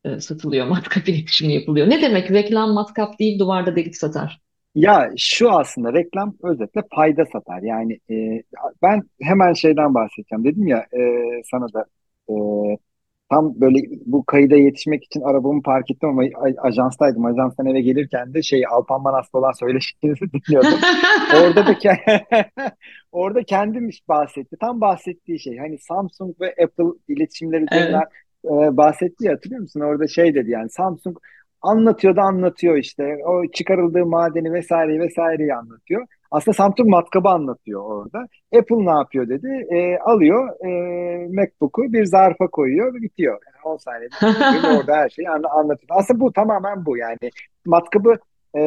e, satılıyor. Matkap iletişimi yapılıyor. Ne demek reklam matkap değil duvarda delik satar. Ya şu aslında reklam özetle fayda satar. Yani e, ben hemen şeyden bahsedeceğim. Dedim ya e, sana da e, tam böyle bu kayıda yetişmek için arabamı park ettim ama a- ajanstaydım. Ajanstan eve gelirken de şey Alpan Manas'ta olan söyleşinizi dinliyordum. Orada da ke- orada kendim bahsetti. Tam bahsettiği şey. Hani Samsung ve Apple iletişimler üzerinden Evet. e, bahsetti ya hatırlıyor musun? Orada şey dedi yani Samsung anlatıyor da anlatıyor işte. O çıkarıldığı madeni vesaire vesaireyi anlatıyor. Aslında Samsung matkabı anlatıyor orada. Apple ne yapıyor dedi. E, alıyor e, MacBook'u bir zarfa koyuyor ve bitiyor. Yani 10 saniyede orada her şeyi anla- anlatıyor. Aslında bu tamamen bu yani. Matkabı e,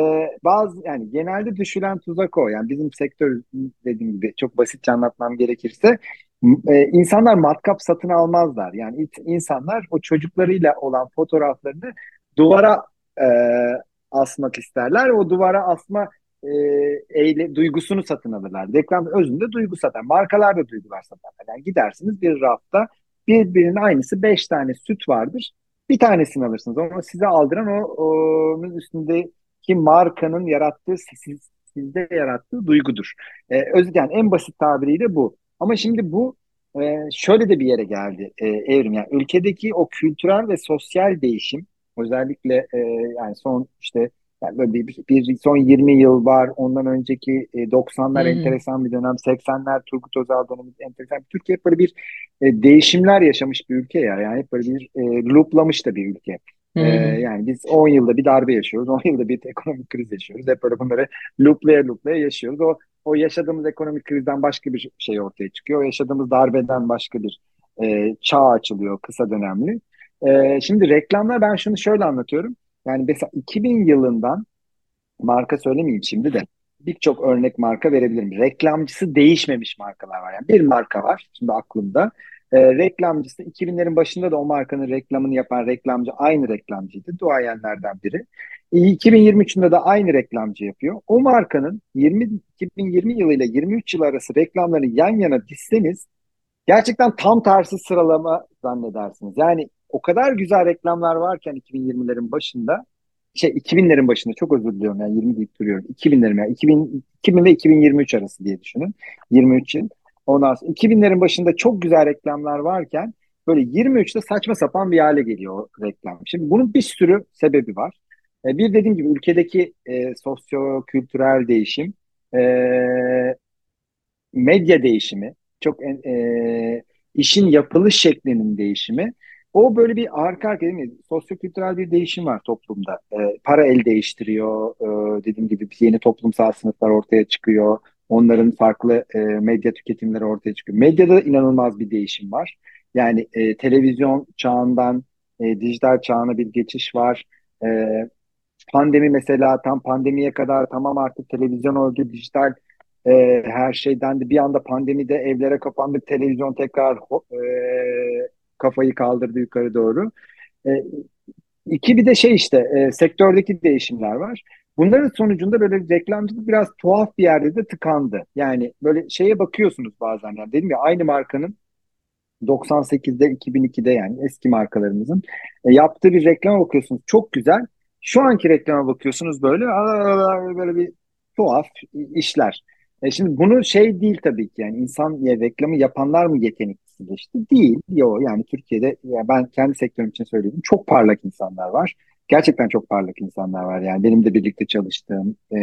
bazı yani genelde düşülen tuzak o. Yani bizim sektör dediğim gibi çok basitçe anlatmam gerekirse e, insanlar matkap satın almazlar. Yani insanlar o çocuklarıyla olan fotoğraflarını duvara e, asmak isterler. O duvara asma e, eyle, duygusunu satın alırlar. Reklam özünde duygu satar. Markalar da duygular satarlar. Yani gidersiniz bir rafta birbirinin aynısı beş tane süt vardır. Bir tanesini alırsınız. Onu size aldıran o, onun üstündeki markanın yarattığı siz, sizde yarattığı duygudur. E, öz, yani en basit tabiriyle bu. Ama şimdi bu e, şöyle de bir yere geldi e, evrim. Yani ülkedeki o kültürel ve sosyal değişim özellikle e, yani son işte Yani böyle bir, bir son 20 yıl var. Ondan önceki e, Hı 90'lar hı. enteresan bir dönem. 80'ler Turgut Özal dönemi enteresan. Türkiye hep böyle bir e, değişimler yaşamış bir ülke ya. Yani hep böyle bir e, looplamış da bir ülke. Hı E, yani biz 10 yılda bir darbe yaşıyoruz. 10 yılda bir ekonomik kriz yaşıyoruz. Hep böyle bunları looplaya looplaya yaşıyoruz. O, o yaşadığımız ekonomik krizden başka bir şey ortaya çıkıyor. O yaşadığımız darbeden başka bir e, çağ açılıyor kısa dönemli. E, şimdi reklamlar ben şunu şöyle anlatıyorum. Yani mesela 2000 yılından marka söylemeyeyim şimdi de birçok örnek marka verebilirim. Reklamcısı değişmemiş markalar var. Yani bir marka var şimdi aklımda. Ee, reklamcısı 2000'lerin başında da o markanın reklamını yapan reklamcı aynı reklamcıydı. Duayenlerden biri. E, 2023'ünde de aynı reklamcı yapıyor. O markanın 20 2020 yılı ile 23 yıl arası reklamlarını yan yana dizseniz gerçekten tam tersi sıralama zannedersiniz. Yani o kadar güzel reklamlar varken 2020'lerin başında şey 2000'lerin başında çok özür diliyorum yani 20 deyip duruyorum. 2000'lerim yani 2000, 2000 ve 2023 arası diye düşünün. 23 yıl. Ondan sonra 2000'lerin başında çok güzel reklamlar varken böyle 23'te saçma sapan bir hale geliyor o reklam. Şimdi bunun bir sürü sebebi var. E, bir dediğim gibi ülkedeki e, sosyo-kültürel değişim, e, medya değişimi, çok e, işin yapılış şeklinin değişimi. O böyle bir arka arka değil mi? Sosyokültürel bir değişim var toplumda. E, para el değiştiriyor. E, dediğim gibi yeni toplumsal sınıflar ortaya çıkıyor. Onların farklı e, medya tüketimleri ortaya çıkıyor. Medyada inanılmaz bir değişim var. Yani e, televizyon çağından e, dijital çağına bir geçiş var. E, pandemi mesela tam pandemiye kadar tamam artık televizyon öldü, dijital e, her şeyden de bir anda pandemide evlere kapandık, televizyon tekrar e, kafayı kaldırdı yukarı doğru. E, iki bir de şey işte e, sektördeki değişimler var. Bunların sonucunda böyle reklamcılık biraz tuhaf bir yerde de tıkandı. Yani böyle şeye bakıyorsunuz bazen yani dedim ya aynı markanın 98'de 2002'de yani eski markalarımızın e, yaptığı bir reklama bakıyorsunuz çok güzel. Şu anki reklama bakıyorsunuz böyle böyle bir tuhaf işler. E şimdi bunu şey değil tabii ki yani insan ya reklamı yapanlar mı yeteneksizleşti? Değil. Yo yani Türkiye'de ya ben kendi sektörüm için söyleyeyim çok parlak insanlar var. Gerçekten çok parlak insanlar var yani benim de birlikte çalıştığım e,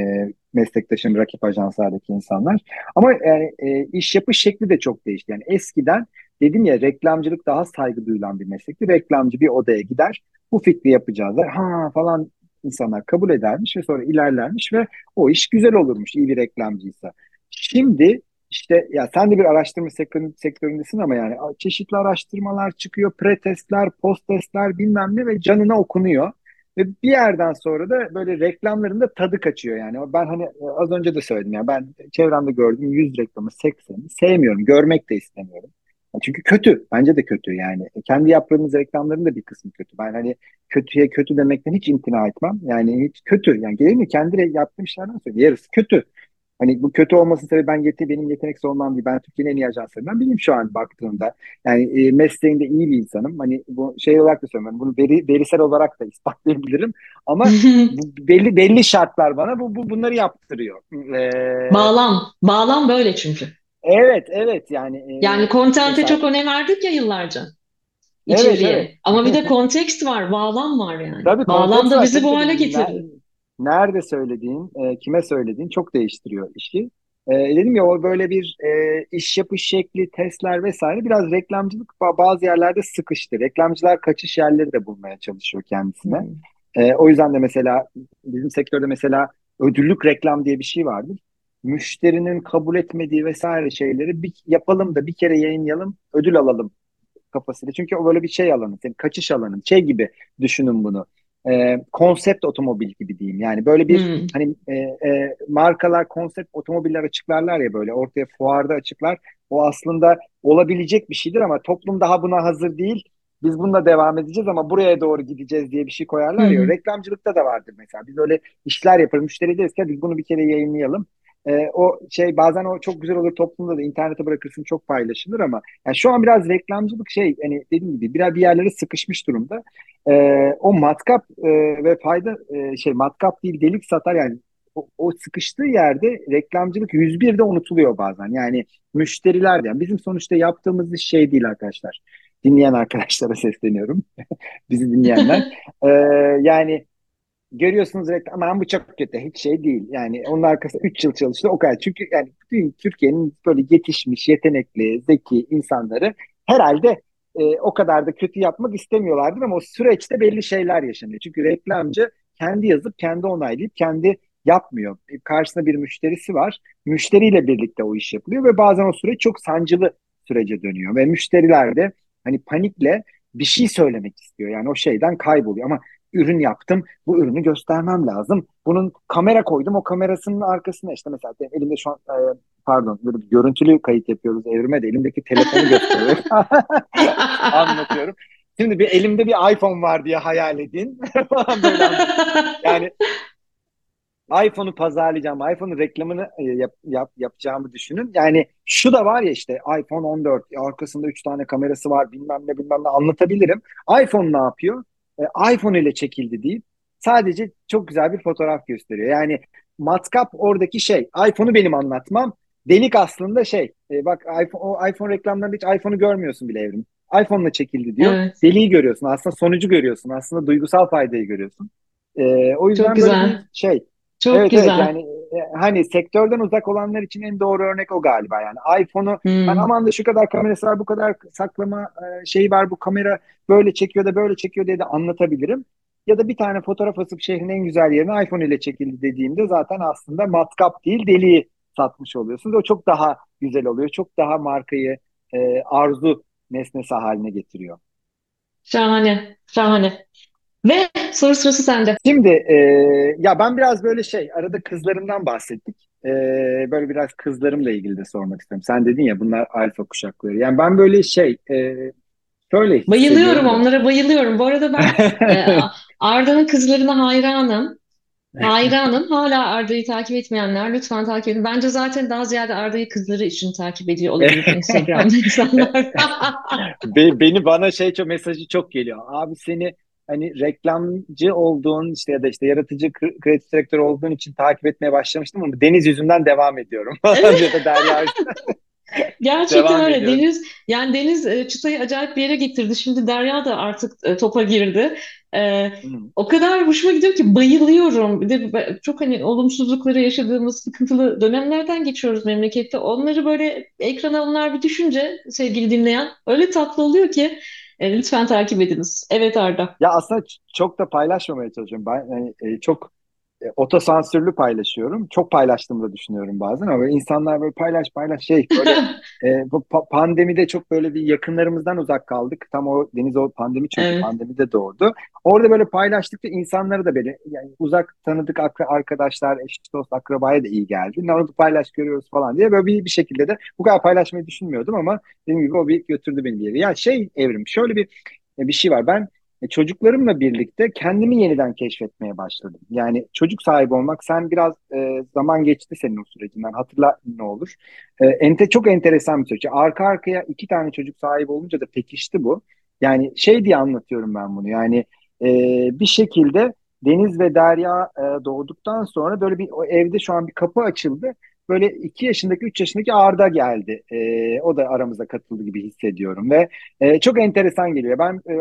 meslektaşım rakip ajanslardaki insanlar. Ama yani e, iş yapış şekli de çok değişti. Yani eskiden Dedim ya reklamcılık daha saygı duyulan bir meslekti. Reklamcı bir odaya gider, bu fikri yapacağız der. Ha falan insanlar kabul edermiş ve sonra ilerlermiş ve o iş güzel olurmuş iyi bir reklamcıysa. Şimdi işte ya sen de bir araştırma sektörün, sektöründesin ama yani çeşitli araştırmalar çıkıyor, pre-testler, post-testler bilmem ne ve canına okunuyor. Ve bir yerden sonra da böyle reklamların da tadı kaçıyor yani. Ben hani az önce de söyledim ya ben çevremde gördüğüm 100 reklamı 80'i sevmiyorum. Görmek de istemiyorum. Çünkü kötü. Bence de kötü yani. E, kendi yaptığımız reklamların da bir kısmı kötü. Ben hani kötüye kötü demekten hiç imtina etmem. Yani hiç kötü. Yani gelir mi kendi yaptığım işlerden söyleyeyim. Yarısı kötü. Hani bu kötü olmasının sebebi ben yeti, benim yeteneksiz olmam değil. Ben Türkiye'nin en iyi ajanslarından biriyim şu an baktığımda. Yani e, mesleğinde iyi bir insanım. Hani bu şey olarak da söylüyorum. Bunu veri, verisel olarak da ispatlayabilirim. Ama bu belli belli şartlar bana bu, bu bunları yaptırıyor. Ee, Bağlam. Bağlam böyle çünkü. evet, evet yani Yani e, content'e mesela çok önem verdik ya yıllarca. evet, evet. içeriye. Ama bir de kontekst var, bağlam var yani. Tabii Bağlam da bizi bu hale getirdi. Ne- Nerede söylediğin, e, kime söylediğin çok değiştiriyor işi. E, dedim ya o böyle bir e, iş yapış şekli, testler vesaire biraz reklamcılık ba- bazı yerlerde sıkıştı. Reklamcılar kaçış yerleri de bulmaya çalışıyor kendisine. Hmm. E, o yüzden de mesela bizim sektörde mesela ödüllük reklam diye bir şey vardır. Müşterinin kabul etmediği vesaire şeyleri bir yapalım da bir kere yayınlayalım, ödül alalım kafasıyla. Çünkü o böyle bir şey alanı, senin kaçış alanın. Şey gibi düşünün bunu. Ee, konsept otomobil gibi diyeyim. Yani böyle bir Hmm. hani e, e, markalar konsept otomobiller açıklarlar ya böyle ortaya fuarda açıklar. O aslında olabilecek bir şeydir ama toplum daha buna hazır değil. Biz bununla devam edeceğiz ama buraya doğru gideceğiz diye bir şey koyarlar ya. hı. Reklamcılıkta da vardır mesela. Biz öyle işler yaparız. Müşteri deriz ki "Hadi biz bunu bir kere yayınlayalım. Ee, o şey bazen o çok güzel olur toplumda da internete bırakırsın çok paylaşılır ama yani şu an biraz reklamcılık şey hani dediğim gibi biraz bir yerlere sıkışmış durumda. Ee, o matkap e, ve fayda e, şey matkap değil delik satar yani o, o sıkıştığı yerde reklamcılık 101'de unutuluyor bazen. Yani müşteriler de yani bizim sonuçta yaptığımız iş şey değil arkadaşlar. Dinleyen arkadaşlara sesleniyorum. Bizi dinleyenler. Ee, yani görüyorsunuz reklam ama bu çok kötü hiç şey değil. Yani onun arkasında 3 yıl çalıştı o kadar. Çünkü yani bütün Türkiye'nin böyle yetişmiş, yetenekli, zeki insanları herhalde e, o kadar da kötü yapmak istemiyorlardır ama o süreçte belli şeyler yaşanıyor. Çünkü reklamcı kendi yazıp kendi onaylayıp kendi yapmıyor. Karşısında bir müşterisi var. Müşteriyle birlikte o iş yapılıyor ve bazen o süreç çok sancılı sürece dönüyor ve müşteriler de hani panikle bir şey söylemek istiyor. Yani o şeyden kayboluyor ama ürün yaptım. Bu ürünü göstermem lazım. Bunun kamera koydum. O kamerasının arkasına işte mesela elimde şu an e, pardon böyle bir görüntülü kayıt yapıyoruz evrime de elimdeki telefonu gösteriyorum. Anlatıyorum. Şimdi bir elimde bir iPhone var diye hayal edin. yani iPhone'u pazarlayacağım, iPhone'un reklamını e, yap, yap, yapacağımı düşünün. Yani şu da var ya işte iPhone 14 arkasında 3 tane kamerası var bilmem ne bilmem ne anlatabilirim. iPhone ne yapıyor? E, iPhone ile çekildi deyip sadece çok güzel bir fotoğraf gösteriyor. Yani matkap oradaki şey iPhone'u benim anlatmam. Delik aslında şey e, bak iPhone, o iPhone reklamlarında hiç iPhone'u görmüyorsun bile evrim. iPhone'la çekildi diyor. Evet. Deliği görüyorsun. Aslında sonucu görüyorsun. Aslında duygusal faydayı görüyorsun. E, o yüzden çok güzel. bir şey çok evet, güzel. Evet, yani hani sektörden uzak olanlar için en doğru örnek o galiba yani iPhone'u hmm. ben aman da şu kadar kamerası var bu kadar saklama e, şeyi var bu kamera böyle çekiyor da böyle çekiyor diye de anlatabilirim. Ya da bir tane fotoğraf asıp şehrin en güzel yerine iPhone ile çekildi dediğimde zaten aslında matkap değil deliği satmış oluyorsunuz. O çok daha güzel oluyor. Çok daha markayı e, arzu nesnesi haline getiriyor. Şahane, şahane. Ve soru sırası sende. Şimdi e, ya ben biraz böyle şey arada kızlarımdan bahsettik. E, böyle biraz kızlarımla ilgili de sormak istiyorum. Sen dedin ya bunlar alfa kuşakları. Yani ben böyle şey e, şöyle Bayılıyorum onlara bayılıyorum. Bu arada ben e, Arda'nın kızlarına hayranım. Hayranım. Hala Arda'yı takip etmeyenler lütfen takip edin. Bence zaten daha ziyade Arda'yı kızları için takip ediyor olabilir Instagram'da insanlar. Beni bana şey çok mesajı çok geliyor. Abi seni hani reklamcı olduğun işte ya da işte yaratıcı kreatif direktör olduğun için takip etmeye başlamıştım ama Deniz yüzünden devam ediyorum. ya da Derya Gerçekten öyle. Ediyorum. Deniz yani Deniz e, çıtayı acayip bir yere getirdi. Şimdi Derya da artık e, topa girdi. Ee, hmm. O kadar hoşuma gidiyor ki bayılıyorum. Bir de çok hani olumsuzlukları yaşadığımız sıkıntılı dönemlerden geçiyoruz memlekette. Onları böyle ekrana onlar bir düşünce sevgili dinleyen öyle tatlı oluyor ki e, lütfen takip ediniz. Evet Arda. Ya aslında çok da paylaşmamaya çalışıyorum. Ben yani, e, çok e, otosansürlü paylaşıyorum. Çok paylaştığımı da düşünüyorum bazen ama insanlar böyle paylaş paylaş şey böyle e, bu pa- pandemide çok böyle bir yakınlarımızdan uzak kaldık. Tam o Deniz o pandemi çünkü evet. pandemide doğdu. Orada böyle paylaştıkça insanları da böyle yani uzak tanıdık arkadaşlar, eş dost, akrabaya da iyi geldi. Ne oldu paylaş görüyoruz falan diye böyle bir, bir şekilde de bu kadar paylaşmayı düşünmüyordum ama dediğim gibi o bir götürdü beni bir yere. Ya şey evrim şöyle bir bir şey var. Ben e, çocuklarımla birlikte kendimi yeniden keşfetmeye başladım. Yani çocuk sahibi olmak, sen biraz e, zaman geçti senin o sürecinden, hatırla ne olur. E, ente, çok enteresan bir süreç. Arka arkaya iki tane çocuk sahibi olunca da pekişti bu. Yani şey diye anlatıyorum ben bunu, yani e, bir şekilde Deniz ve Derya e, doğduktan sonra böyle bir o evde şu an bir kapı açıldı. Böyle iki yaşındaki, üç yaşındaki Arda geldi. E, o da aramıza katıldı gibi hissediyorum ve e, çok enteresan geliyor. Ben e,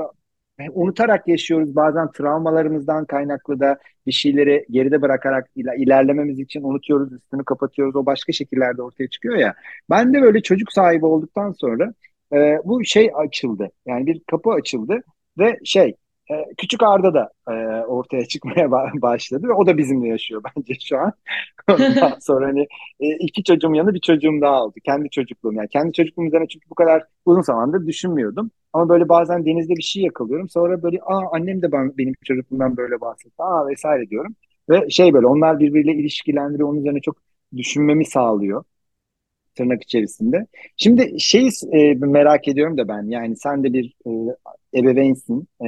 unutarak yaşıyoruz bazen travmalarımızdan kaynaklı da bir şeyleri geride bırakarak ilerlememiz için unutuyoruz üstünü kapatıyoruz. O başka şekillerde ortaya çıkıyor ya. Ben de böyle çocuk sahibi olduktan sonra e, bu şey açıldı. Yani bir kapı açıldı ve şey e, küçük Arda da e, ortaya çıkmaya başladı ve o da bizimle yaşıyor bence şu an. Ondan sonra hani e, iki çocuğum yanı bir çocuğum daha oldu. Kendi çocukluğum yani. Kendi çocukluğum üzerine çünkü bu kadar uzun zamandır düşünmüyordum. Ama böyle bazen denizde bir şey yakalıyorum. Sonra böyle aa annem de ben, benim çocukluğumdan böyle bahsetti. Aa vesaire diyorum. Ve şey böyle onlar birbiriyle ilişkilendiriyor. Onun üzerine çok düşünmemi sağlıyor tırnak içerisinde. Şimdi şeyi e, merak ediyorum da ben yani sen de bir e, ebeveynsin. E,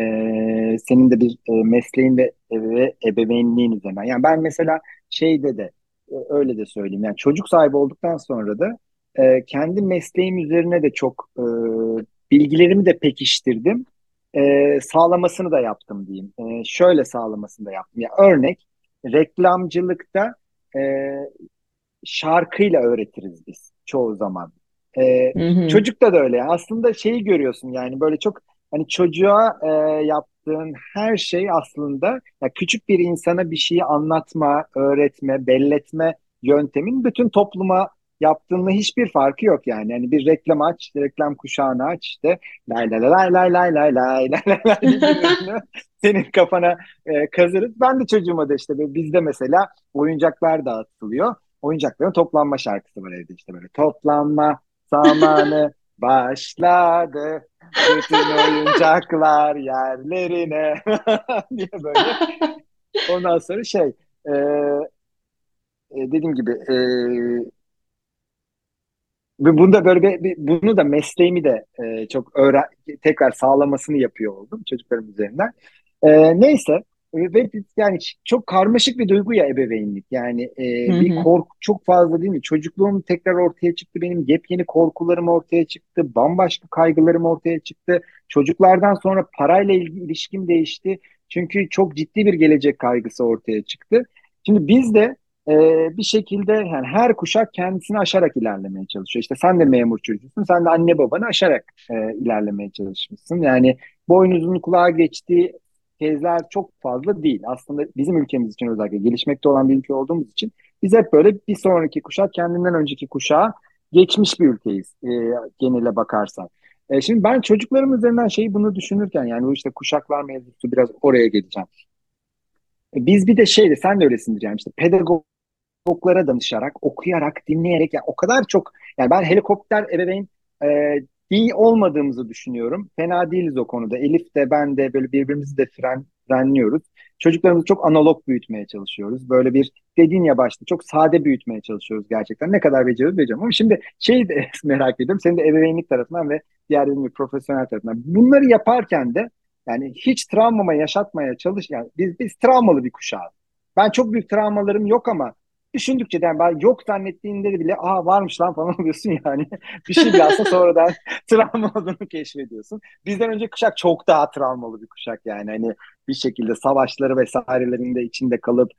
senin de bir e, mesleğin ve, ve ebeveynliğin üzerinden. Yani ben mesela şeyde de e, öyle de söyleyeyim. Yani çocuk sahibi olduktan sonra da e, kendi mesleğim üzerine de çok e, bilgilerimi de pekiştirdim. E, sağlamasını da yaptım diyeyim. E, şöyle sağlamasını da yaptım. Yani örnek reklamcılıkta e, şarkıyla öğretiriz biz çoğu zaman. E, hı hı. Çocukta da öyle. Aslında şeyi görüyorsun yani böyle çok hani çocuğa e, yap yaptığın her şey aslında ya küçük bir insana bir şeyi anlatma, öğretme, belletme yöntemin bütün topluma yaptığınla hiçbir farkı yok yani. Yani bir reklam aç, işte reklam kuşağını aç işte lay lay lay lay lay lay lay lay lay senin kafana e, kazırız. Ben de çocuğuma da işte bizde mesela oyuncaklar dağıtılıyor. Oyuncakların toplanma şarkısı var evde işte böyle toplanma zamanı başladı. Bütün oyuncaklar yerlerine diye böyle. Ondan sonra şey e, e, dediğim gibi e, bunda böyle bir, bir- bunu da mesleğimi de e, çok öğren tekrar sağlamasını yapıyor oldum çocuklarım üzerinden. E, neyse e, ve yani çok karmaşık bir duygu ya ebeveynlik. Yani e, bir hı. korku çok fazla değil mi? Çocukluğum tekrar ortaya çıktı. Benim yepyeni korkularım ortaya çıktı. Bambaşka kaygılarım ortaya çıktı. Çocuklardan sonra parayla ilgili ilişkim değişti. Çünkü çok ciddi bir gelecek kaygısı ortaya çıktı. Şimdi biz de e, bir şekilde yani her kuşak kendisini aşarak ilerlemeye çalışıyor. İşte sen de memur çocuğusun, sen de anne babanı aşarak e, ilerlemeye çalışmışsın. Yani boynuzun kulağa geçtiği tezler çok fazla değil. Aslında bizim ülkemiz için özellikle gelişmekte olan bir ülke olduğumuz için biz hep böyle bir sonraki kuşak kendinden önceki kuşağa geçmiş bir ülkeyiz e, genele bakarsan. E, şimdi ben çocuklarım üzerinden şeyi bunu düşünürken yani bu işte kuşaklar mevzusu biraz oraya geleceğim. E, Biz bir de şeydi sen de öylesindir yani işte pedagog psikologlara danışarak, okuyarak, dinleyerek yani o kadar çok yani ben helikopter ebeveyn e, değil olmadığımızı düşünüyorum. Fena değiliz o konuda. Elif de ben de böyle birbirimizi de fren, frenliyoruz. Çocuklarımızı çok analog büyütmeye çalışıyoruz. Böyle bir dediğin ya başta çok sade büyütmeye çalışıyoruz gerçekten. Ne kadar beceriyoruz beceriyorum. Ama şimdi şey de merak ediyorum. Senin de ebeveynlik tarafından ve diğer gibi profesyonel tarafından. Bunları yaparken de yani hiç travmama yaşatmaya çalış. Yani biz, biz travmalı bir kuşağız. Ben çok büyük travmalarım yok ama Düşündükçe yani ben yok zannettiğinde bile aa varmış lan falan oluyorsun yani. Bir şey bile aslında sonradan travma olduğunu keşfediyorsun. Bizden önce kuşak çok daha travmalı bir kuşak yani. Hani bir şekilde savaşları vesairelerinde içinde kalıp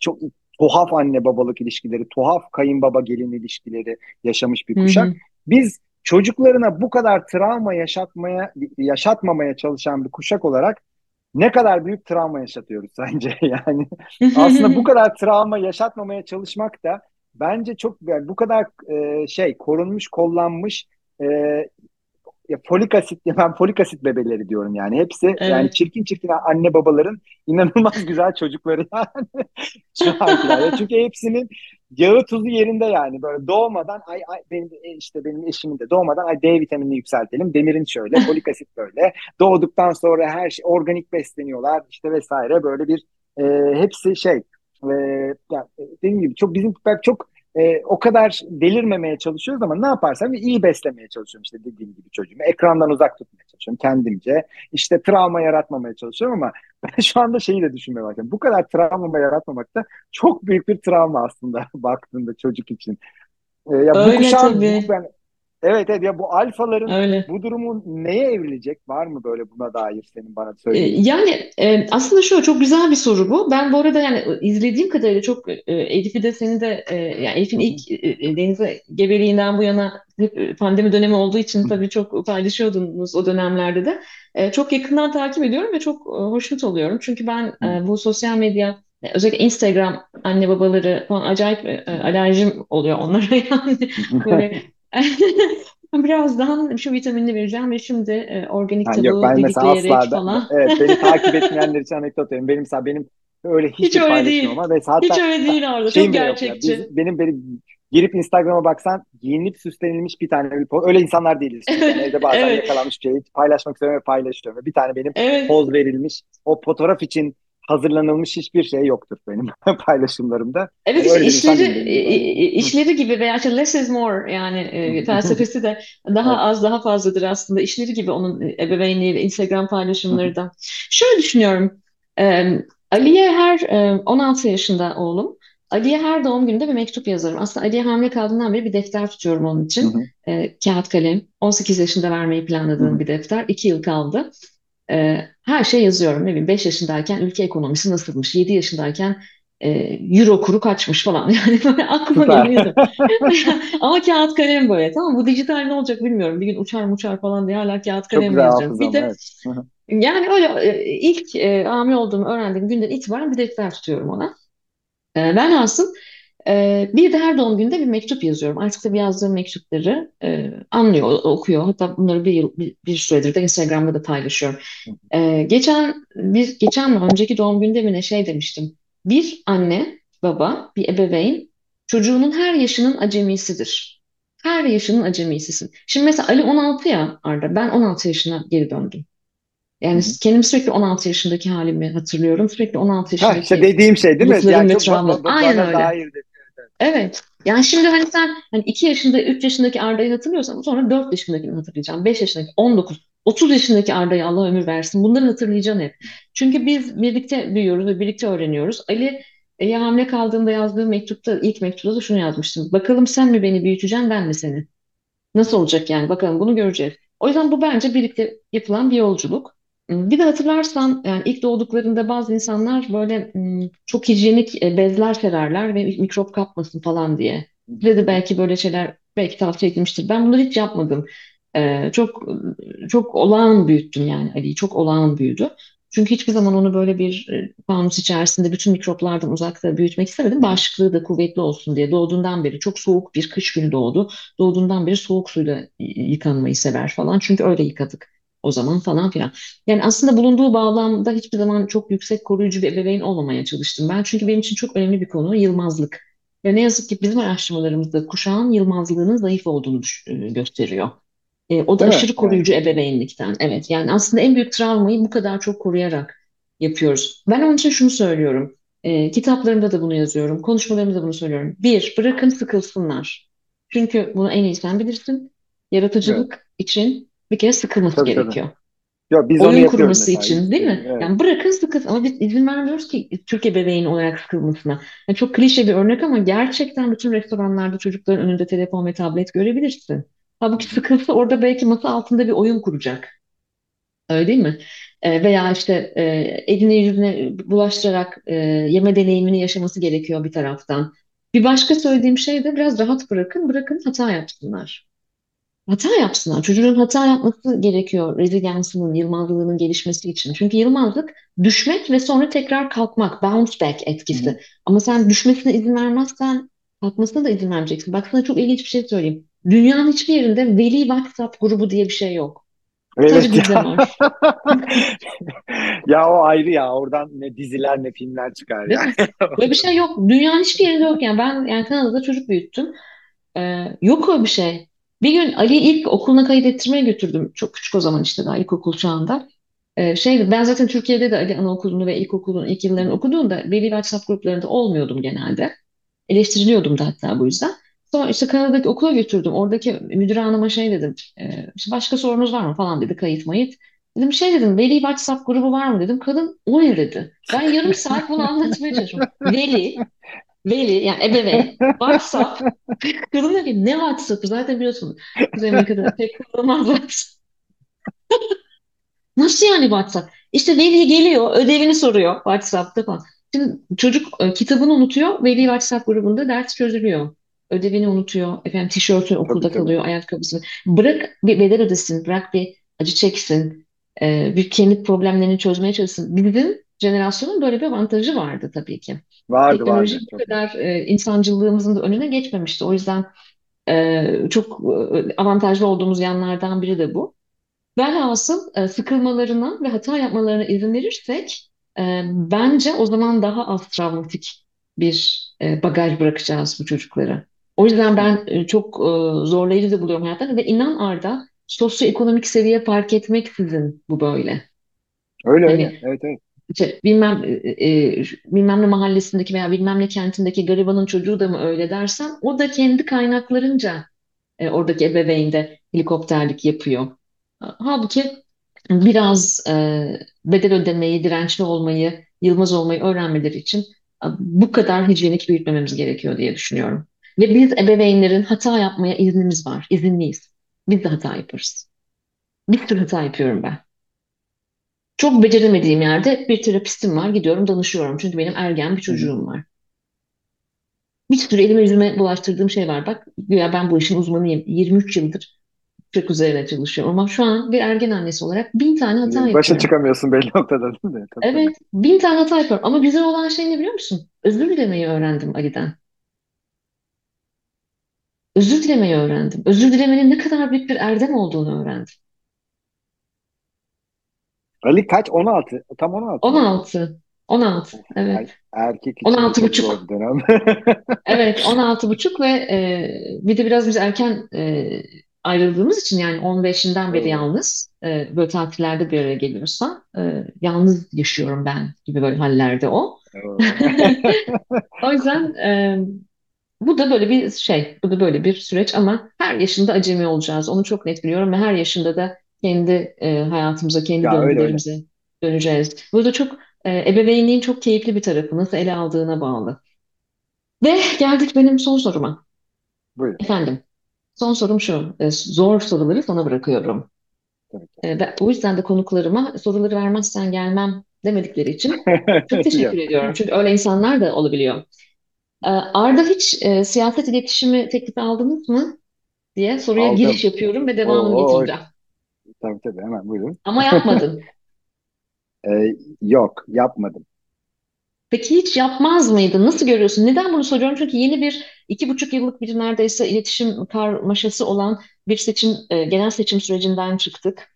çok tuhaf anne babalık ilişkileri, tuhaf kayınbaba gelin ilişkileri yaşamış bir Hı kuşak. hı. Biz çocuklarına bu kadar travma yaşatmaya yaşatmamaya çalışan bir kuşak olarak ne kadar büyük travma yaşatıyoruz sence? Yani aslında bu kadar travma yaşatmamaya çalışmak da bence çok yani bu kadar e, şey korunmuş, kollanmış e, ya folik asit ben folik asit bebeleri diyorum yani. Hepsi yani Evet. çirkin çirkin anne babaların inanılmaz güzel çocukları yani. Şu ankiler. Çünkü hepsinin yağı tuzu yerinde yani. Böyle doğmadan ay, ay benim e, işte benim eşimin de doğmadan ay D vitaminini yükseltelim. Demirin şöyle, folik asit böyle. Doğduktan sonra her şey organik besleniyorlar işte vesaire böyle bir e, hepsi şey e, yani dediğim gibi çok bizim çok e, o kadar delirmemeye çalışıyoruz ama ne yaparsam iyi beslemeye çalışıyorum işte dediğim gibi çocuğumu. Ekrandan uzak tutmaya çalışıyorum kendimce. İşte travma yaratmamaya çalışıyorum ama ben şu anda şeyi de düşünmeye başladım. Bu kadar travma yaratmamak da çok büyük bir travma aslında baktığında çocuk için. E, ya bu Öyle kuşağın bu, tabii. ben Evet, evet ya bu alfaların Öyle. bu durumun neye evrilecek? Var mı böyle buna dair senin bana E, söyleyebileceğin? Yani e, aslında şu çok güzel bir soru bu. Ben bu arada yani e, izlediğim kadarıyla çok e, Elif'i de seni de e, yani Elif'in ilk e, e, denize gebeliğinden bu yana hep e, pandemi dönemi olduğu için tabii çok paylaşıyordunuz o dönemlerde de. E, çok yakından takip ediyorum ve çok e, hoşnut oluyorum. Çünkü ben e, bu sosyal medya e, özellikle Instagram anne babaları falan acayip e, alerjim oluyor onlara yani böyle Birazdan şu vitaminini vereceğim ve şimdi e, organik yok tavuğu ben mesela asla da, falan. evet beni takip etmeyenler için anekdot vereyim. Benim mesela benim öyle Hiç hiçbir öyle değil. ama ve Hiç hatta öyle değil orada. Çok yok ya. gerçekçi. Biz, benim benim girip Instagram'a baksan giyinip süslenilmiş bir tane bir poz. Öyle insanlar değiliz çünkü. Yani evde bazen Evet, yakalanmış bir şeyi paylaşmak istiyorum ve paylaşıyorum. Bir tane benim evet. poz verilmiş o fotoğraf için hazırlanılmış hiçbir şey yoktur benim paylaşımlarımda. Evet Yani işte işleri i- böyle. i- işleri gibi veya işte less is more yani e, felsefesi de daha az daha fazladır aslında. İşleri gibi onun ebeveynliği ve Instagram paylaşımları da. Şöyle düşünüyorum. E, Ali'ye her e, 16 yaşında oğlum. Ali'ye her doğum gününde bir mektup yazarım. Aslında Ali'ye hamile kaldığından beri bir defter tutuyorum onun için. E, kağıt kalem. 18 yaşında vermeyi planladığım bir defter. 2 yıl kaldı. E, her şey yazıyorum. Ne bileyim 5 yaşındayken ülke ekonomisi nasılmış? 7 yaşındayken e, euro kuru kaçmış falan. Yani böyle aklıma Süper. geliyordu. Ama kağıt kalem böyle. Tamam bu dijital ne olacak bilmiyorum. Bir gün uçar mı uçar falan diye hala kağıt güzel yazacağım. Bir de evet. Yani öyle e, ilk e, hamile olduğumu öğrendiğim günden itibaren bir defter tutuyorum ona. E, ben aslında e, bir de her doğum günde bir mektup yazıyorum. Artık da yazdığım mektupları e, anlıyor, okuyor. Hatta bunları bir yıl, bir, bir süredir de Instagram'da da paylaşıyorum. E, geçen bir geçen mi önceki doğum günde mi ne şey demiştim. Bir anne, baba, bir ebeveyn çocuğunun her yaşının acemisidir. Her yaşının acemisisin. Şimdi mesela Ali 16 ya Arda. Ben 16 yaşına geri döndüm. Yani hı. kendimi sürekli 16 yaşındaki halimi hatırlıyorum. Sürekli 16 Ha işte yaşındaki dediğim şey değil mi? Yani çok Aynen öyle. dair. Evet. Yani şimdi hani sen hani 2 yaşında, 3 yaşındaki Arda'yı hatırlıyorsan sonra 4 yaşındakini hatırlayacaksın. 5 yaşındaki, 19, 30 yaşındaki Arda'yı Allah ömür versin. Bunları hatırlayacaksın hep. Çünkü biz birlikte büyüyoruz ve birlikte öğreniyoruz. Ali e, hamile kaldığında yazdığı mektupta, ilk mektupta da şunu yazmıştım. Bakalım sen mi beni büyüteceksin, ben mi seni? Nasıl olacak yani? Bakalım bunu göreceğiz. O yüzden bu bence birlikte yapılan bir yolculuk. Bir de hatırlarsan yani ilk doğduklarında bazı insanlar böyle çok hijyenik e, bezler sererler ve mikrop kapmasın falan diye. Size de belki böyle şeyler belki tavsiye edilmiştir. Ben bunları hiç yapmadım. Ee, çok çok olağan büyüttüm yani Ali'yi. Çok olağan büyüdü. Çünkü hiçbir zaman onu böyle bir e, fanus içerisinde bütün mikroplardan uzakta büyütmek istemedim. Bağışıklığı da kuvvetli olsun diye. Doğduğundan beri çok soğuk bir kış günü doğdu. Doğduğundan beri soğuk suyla yıkanmayı sever falan. Çünkü öyle yıkadık o zaman falan filan. Yani aslında bulunduğu bağlamda hiçbir zaman çok yüksek koruyucu bir ebeveyn olmamaya çalıştım ben. Çünkü benim için çok önemli bir konu yılmazlık. Ve ne yazık ki bizim araştırmalarımızda kuşağın yılmazlığının zayıf olduğunu e, gösteriyor. E, o da mi? aşırı Evet. koruyucu ebeveynlikten. Evet yani aslında en büyük travmayı bu kadar çok koruyarak yapıyoruz. Ben onun için şunu söylüyorum. E, kitaplarımda da bunu yazıyorum. Konuşmalarımda da bunu söylüyorum. Bir, bırakın sıkılsınlar. Çünkü bunu en iyi sen bilirsin. Evet. Yaratıcılık için bir kere sıkılması Tabii tabii. gerekiyor. Yok biz onu Oyun kurması mesela. için değil mi? Evet. Yani bırakın sıkılsın ama biz izin vermiyoruz ki Türk ebeveyni olarak sıkılmasına. Yani çok klişe bir örnek ama gerçekten bütün restoranlarda çocukların önünde telefon ve tablet görebilirsin. Halbuki sıkılsa orada belki masa altında bir oyun kuracak. Öyle değil mi? E, veya işte e, eline yüzüne bulaştırarak e, yeme deneyimini yaşaması gerekiyor bir taraftan. Bir başka söylediğim şey de biraz rahat bırakın, bırakın hata yapsınlar. Hata yapsınlar. Çocuğun hata yapması gerekiyor rezilyansının, yılmazlığının gelişmesi için. Çünkü yılmazlık düşmek ve sonra tekrar kalkmak, bounce back hı. etkisi. Ama sen düşmesine izin vermezsen kalkmasına da izin vermeyeceksin. Bak sana çok ilginç bir şey söyleyeyim. Dünyanın hiçbir yerinde veli WhatsApp grubu diye bir şey yok. Evet bizde ya. Ya o ayrı ya. Oradan ne diziler ne filmler çıkar Değil yani. Böyle bir şey yok. Dünyanın hiçbir yerinde yok yani. Ben yani Kanada'da çocuk büyüttüm. Ee, yok öyle bir şey. Bir gün Ali'yi ilk okuluna kayıt ettirmeye götürdüm. Çok küçük o zaman işte daha ilkokul çağında. Ee, şeydi ben zaten Türkiye'de de Ali anaokulunu ve ilkokulun ilk yıllarını okuduğumda veli WhatsApp gruplarında olmuyordum genelde. Eleştiriliyordum da hatta bu yüzden. Sonra işte Kanada'daki okula götürdüm. Oradaki müdür hanıma şey dedim. E, işte başka sorunuz var mı falan dedi kayıt mayıt. Dedim şey dedim veli WhatsApp grubu var mı dedim. Kadın o ne dedi. Ben yarım saat bunu anlatmaya çalışıyorum. Veli, veli yani ebeveyn, WhatsApp. Kadın dedi ki ne WhatsApp'ı zaten biliyorsun. Kuzey Amerika'da pek WhatsApp. Nasıl yani WhatsApp? İşte veli geliyor, ödevini soruyor WhatsApp'ta falan. Şimdi çocuk e, kitabını unutuyor, veli WhatsApp grubunda ders çözülüyor. Ödevini unutuyor, efendim tişörtü okulda tabii. kalıyor, ayakkabısını. Bırak bir bedel ödesin, bırak bir acı çeksin, e, bir kendi problemlerini çözmeye çalışsın. Bizim jenerasyonun böyle bir avantajı vardı tabii ki. Vardı Teknoloji vardı. bu kadar e, insancılığımızın da önüne geçmemişti. O yüzden e, çok e, avantajlı olduğumuz yanlardan biri de bu. Velhasıl e, sıkılmalarına ve hata yapmalarına izin verirsek e, bence o zaman daha az travmatik bir e, bagaj bırakacağız bu çocuklara. O yüzden ben e, çok e, zorlayıcı da buluyorum hayatlarını ve inan Arda sosyoekonomik seviye fark etmeksizin bu böyle. Öyle öyle. Hani Evet evet. İşte bilmem e, e, bilmem ne mahallesindeki veya bilmem ne kentindeki garibanın çocuğu da mı öyle dersen o da kendi kaynaklarınca e, oradaki ebeveyn de helikopterlik yapıyor. Halbuki biraz e, bedel ödemeyi, dirençli olmayı, yılmaz olmayı öğrenmeleri için bu kadar hijyenik büyütmememiz gerekiyor diye düşünüyorum. Ve biz ebeveynlerin hata yapmaya iznimiz var, izinliyiz. Biz de hata yaparız. Bir sürü hata yapıyorum ben. Çok beceremediğim yerde bir terapistim var, gidiyorum danışıyorum. Çünkü benim ergen bir çocuğum var. Bir sürü elime yüzüme bulaştırdığım şey var. Bak güya ben bu işin uzmanıyım. 23 yıldır çok üzerine çalışıyorum. Ama şu an bir ergen annesi olarak bin tane hata Başa yapıyorum. çıkamıyorsun belli noktada değil mi? Tabii. Evet, bin tane hata yapıyorum. Ama güzel olan şey ne biliyor musun? Özür dilemeyi öğrendim Ali'den. Özür dilemeyi öğrendim. Özür dilemenin ne kadar büyük bir erdem olduğunu öğrendim. Ali kaç? 16. Tam 16 mı? 16. 16. Er- Evet. erkek için de 16 çok zor buçuk. dönem. Evet, 16 buçuk ve e, bir de biraz biz erken e, ayrıldığımız için yani 15'inden beri yalnız e, böyle tatillerde bir araya geliyorsa e, yalnız yaşıyorum ben gibi böyle hallerde o. O yüzden e, bu da böyle bir şey, bu da böyle bir süreç ama her yaşında acemi olacağız. Onu çok net biliyorum ve her yaşında da kendi e, hayatımıza, kendi Ya öyle öyle. döngülerimize döneceğiz. Burada çok e, ebeveynliğin çok keyifli bir tarafı, nasıl ele aldığına bağlı. Ve geldik benim son soruma. Buyurun. Efendim, son sorum şu. E, zor soruları sana bırakıyorum. Tabii ki. E, ve o yüzden de konuklarıma soruları vermezsen gelmem demedikleri için çok teşekkür Yok. ediyorum. Çünkü öyle insanlar da olabiliyor. E, Arda hiç e, siyaset iletişimi teklifi aldınız mı diye soruya giriş Aldım. yapıyorum ve devamını Oo, getireceğim. Tabii tabii hemen buyurun. Ama yapmadın. Ee, yok yapmadım. Peki hiç yapmaz mıydın? Nasıl görüyorsun? Neden bunu soruyorum? Çünkü yeni bir iki buçuk yıllık bir neredeyse iletişim karmaşası olan bir seçim, e, genel seçim sürecinden çıktık.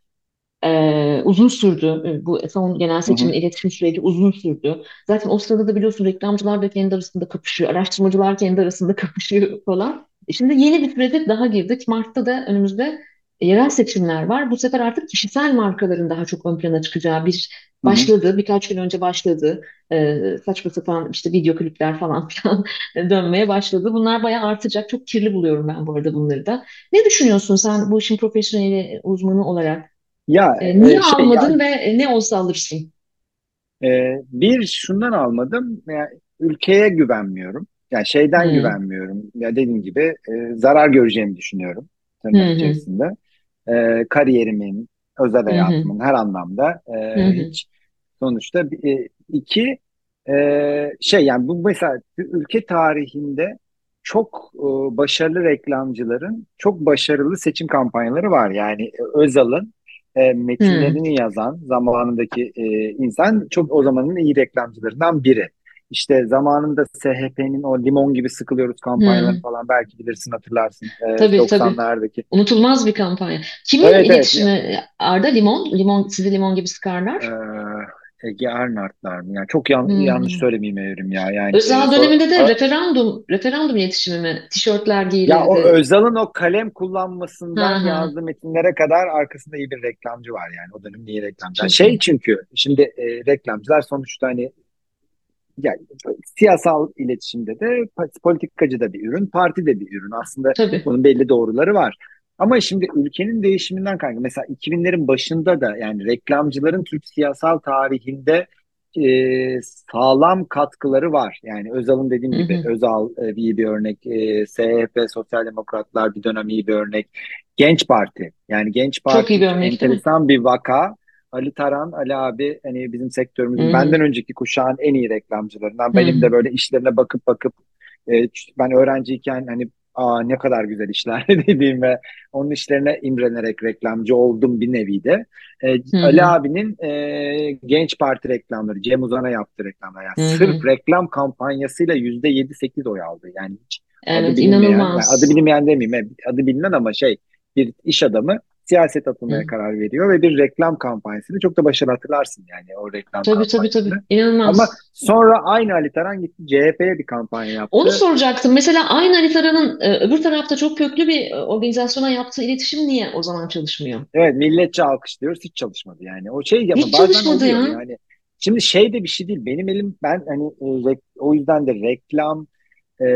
Ee, uzun sürdü. Ee, Bu son genel Hı seçimin hı. iletişim süreci uzun sürdü. Zaten o sırada da biliyorsun reklamcılar da kendi arasında kapışıyor, araştırmacılar kendi arasında kapışıyor falan. E Şimdi yeni bir sürece daha girdik. Mart'ta da önümüzde yerel seçimler var. Bu sefer artık kişisel markaların daha çok ön plana çıkacağı bir başladı. Birkaç gün önce başladı. Ee, saçma sapan işte video klipler falan filan dönmeye başladı. Bunlar bayağı artacak. Çok kirli buluyorum ben bu arada bunları da. Ne düşünüyorsun sen bu işin profesyoneli uzmanı olarak? Ya E, niye e, şey almadın ve e, ne olsa alırsın? e, bir şundan almadım. Yani ülkeye güvenmiyorum. Yani şeyden Hmm. güvenmiyorum. Ya dediğim gibi e, zarar göreceğimi düşünüyorum tırnak hı. içerisinde. E, kariyerimin, özel hayatımın her anlamda e, hiç sonuçta e, iki e, şey yani bu mesela ülke tarihinde çok e, başarılı reklamcıların çok başarılı seçim kampanyaları var. Yani e, Özal'ın e, metinlerini yazan zamanındaki e, insan çok o zamanın iyi reklamcılarından biri. İşte zamanında SHP'nin o limon gibi sıkılıyoruz kampanyalarını Hı. falan belki bilirsin hatırlarsın e, Tabii tabii. 90'lardaki. Unutulmaz bir kampanya. Kimin Evet evet iletişimi? Arda Limon. Limon sizi limon gibi sıkarlar. Ee, Ege Ernartlar mı? Yani çok yan- Hı yanlış söylemeyeyim Evrim ya. Yani Özal sonra döneminde de a- referandum, referandum iletişimi mi? Tişörtler ya o giyilirdi. Özal'ın o kalem kullanmasından hı. yazdığı metinlere kadar arkasında iyi bir reklamcı var yani. O dönem iyi reklamcı. Yani şey çünkü şimdi e, reklamcılar sonuçta hani yani siyasal iletişimde de politikacı da bir ürün, parti de bir ürün. Aslında Tabii. bunun belli doğruları var. Ama şimdi ülkenin değişiminden kaynaklı. Mesela 2000'lerin başında da yani reklamcıların Türk siyasal tarihinde e, sağlam katkıları var. Yani Özal'ın dediğim Hı gibi hı. Özal e, iyi bir örnek. E, SHP, Sosyal Demokratlar bir dönem iyi bir örnek. Genç Parti. Yani Genç Çok iyi Parti bir örnek enteresan bir vaka. Ali Taran, Ali abi hani bizim sektörümüzün hı. benden önceki kuşağın en iyi reklamcılarından. Hı Benim de böyle işlerine bakıp bakıp e, ben öğrenciyken hani aa ne kadar güzel işler dediğim ve onun işlerine imrenerek reklamcı oldum bir nevi de. E, Hı Ali abinin e, Genç Parti reklamları, Cem Uzan'a yaptığı reklamlar. Yani Hı sırf reklam kampanyasıyla yüzde yedi sekiz oy aldı. Yani hiç adı Evet, bilinmeyen, yani adı inanılmaz. bilinmeyen demeyeyim, adı bilinen ama şey bir iş adamı siyaset atılmaya Hı. karar veriyor ve bir reklam kampanyasını çok da başarılı hatırlarsın yani o reklam Tabii tabii tabii. Ama İnanılmaz. sonra aynı Ali Taran gitti CHP'ye bir kampanya Onu yaptı. soracaktım. Mesela aynı Haritara'nın e, öbür tarafta çok köklü bir e, organizasyona yaptığı iletişim niye o zaman çalışmıyor? Evet milletçe alkışlıyoruz hiç çalışmadı yani. O şey ama Hiç bazen çalışmadı ya. yani. Şimdi şey de bir şey değil. Benim elim ben hani e, o yüzden de reklam e,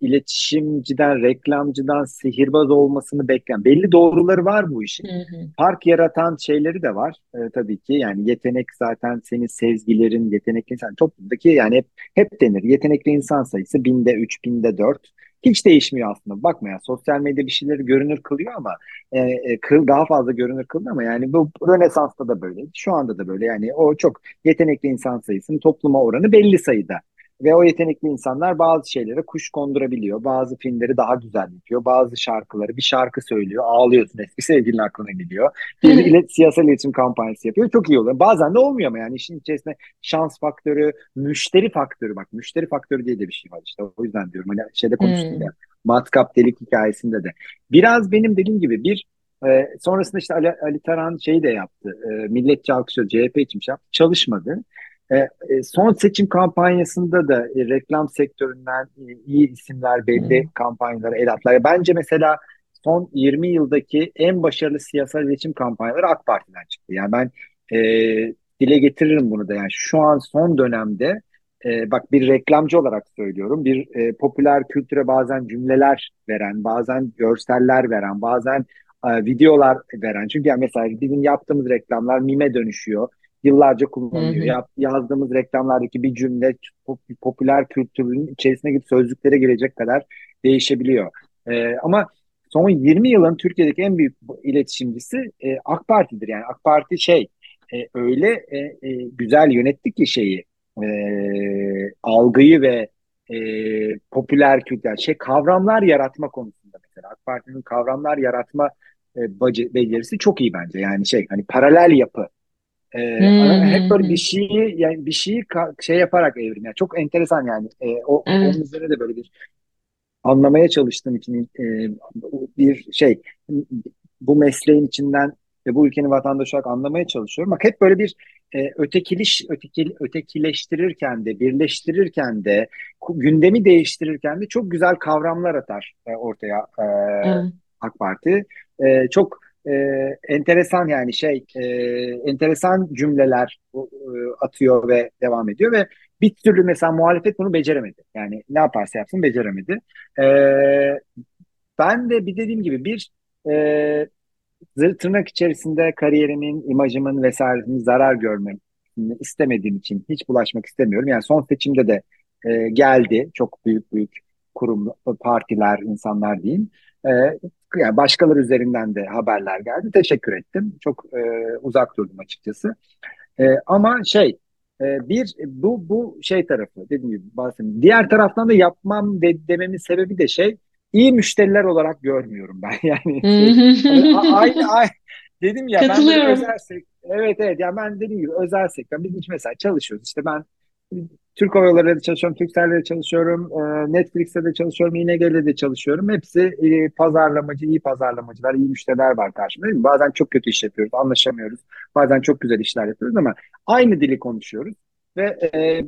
iletişimciden, reklamcıdan sihirbaz olmasını bekleyen belli doğruları var bu işin. Hı hı. Fark yaratan şeyleri de var e, tabii ki. Yani yetenek zaten senin sezgilerin, yetenekli insan toplumdaki yani hep hep denir. Yetenekli insan sayısı binde üç, binde dört. Hiç değişmiyor aslında. Bakma ya sosyal medya bir şeyleri görünür kılıyor ama e, e, kıl daha fazla görünür kıldı ama yani bu Rönesans'ta da böyleydi. Şu anda da böyle. Yani o çok yetenekli insan sayısının topluma oranı belli sayıda. Ve o yetenekli insanlar bazı şeylere kuş kondurabiliyor. Bazı filmleri daha güzel yapıyor. Bazı şarkıları bir şarkı söylüyor. Ağlıyorsun eski sevgilin aklına geliyor. Bir ilet, siyasal iletişim kampanyası yapıyor. Çok iyi oluyor. Bazen de olmuyor ama yani işin içerisinde şans faktörü, müşteri faktörü bak. Müşteri faktörü diye de bir şey var işte. O yüzden diyorum. Hani şeyde konuştuk Hmm. ya. Matkap delik hikayesinde de. Biraz benim dediğim gibi bir e, sonrasında işte Ali, Ali Taran şeyi de yaptı. E, Milliyetçi Alkışları CHP için şey yaptı. Çalışmadı. E, e, son seçim kampanyasında da e, reklam sektöründen iyi isimler belli kampanyalara el attılar. Bence mesela son 20 yıldaki en başarılı siyasal iletişim kampanyaları AK Parti'den çıktı. Yani ben e, dile getiririm bunu da. Yani şu an son dönemde e, bak bir reklamcı olarak söylüyorum. Bir e, popüler kültüre bazen cümleler veren, bazen görseller veren, bazen e, videolar veren. Çünkü yani mesela bizim yaptığımız reklamlar mime dönüşüyor yıllarca kullanılıyor. Yap, yazdığımız reklamlardaki bir cümle pop- popüler kültürün içerisine girip sözlüklere girecek kadar değişebiliyor. Ee, ama son 20 yılın Türkiye'deki en büyük iletişimcisi e, AK Parti'dir. Yani AK Parti şey e, öyle e, e, güzel yönetti ki şeyi e, algıyı ve e, popüler kültür şey kavramlar yaratma konusunda mesela AK Parti'nin kavramlar yaratma e, becerisi çok iyi bence. Yani şey hani paralel yapı ee, ana- hep böyle bir şeyi yani bir şeyi şey yaparak evrim. Yani çok enteresan yani. Ee, o onun Evet. üzerine de böyle bir anlamaya çalıştığım için e, bir şey bu mesleğin içinden ve bu ülkenin vatandaşı olarak anlamaya çalışıyorum. Bak hep böyle bir e, ötekiliş ötekil, ötekileştirirken de birleştirirken de gündemi değiştirirken de çok güzel kavramlar atar e, ortaya e, Evet. AK Parti. E, çok e, enteresan yani şey e, enteresan cümleler e, atıyor ve devam ediyor ve bir türlü mesela muhalefet bunu beceremedi. Yani ne yaparsa yapsın beceremedi. Ee, ben de bir dediğim gibi bir e, zır- tırnak içerisinde kariyerimin, imajımın vesairemin zarar görmemi istemediğim için hiç bulaşmak istemiyorum. Yani son seçimde de e, geldi çok büyük büyük kurum, partiler, insanlar diyeyim. E, yani başkaları üzerinden de haberler geldi. Teşekkür ettim. Çok e, uzak durdum açıkçası. E, ama şey e, bir bu bu şey tarafı dediğim gibi bahsettim. Diğer taraftan da yapmam de, dememin sebebi de şey iyi müşteriler olarak görmüyorum ben. Yani şey hani aynı, aynı dedim ya ben özel sektör evet evet yani ben dediğim gibi özel sektör biz hiç mesela çalışıyoruz işte ben Türk Hava Yolları'da çalışıyorum, Turkcell'de çalışıyorum, e, Netflix'te de çalışıyorum, ING'de de çalışıyorum. Hepsi e, pazarlamacı, iyi pazarlamacılar, iyi müşteriler var karşımda. Değil mi? Bazen çok kötü iş yapıyoruz, anlaşamıyoruz. Bazen çok güzel işler yapıyoruz ama aynı dili konuşuyoruz ve e,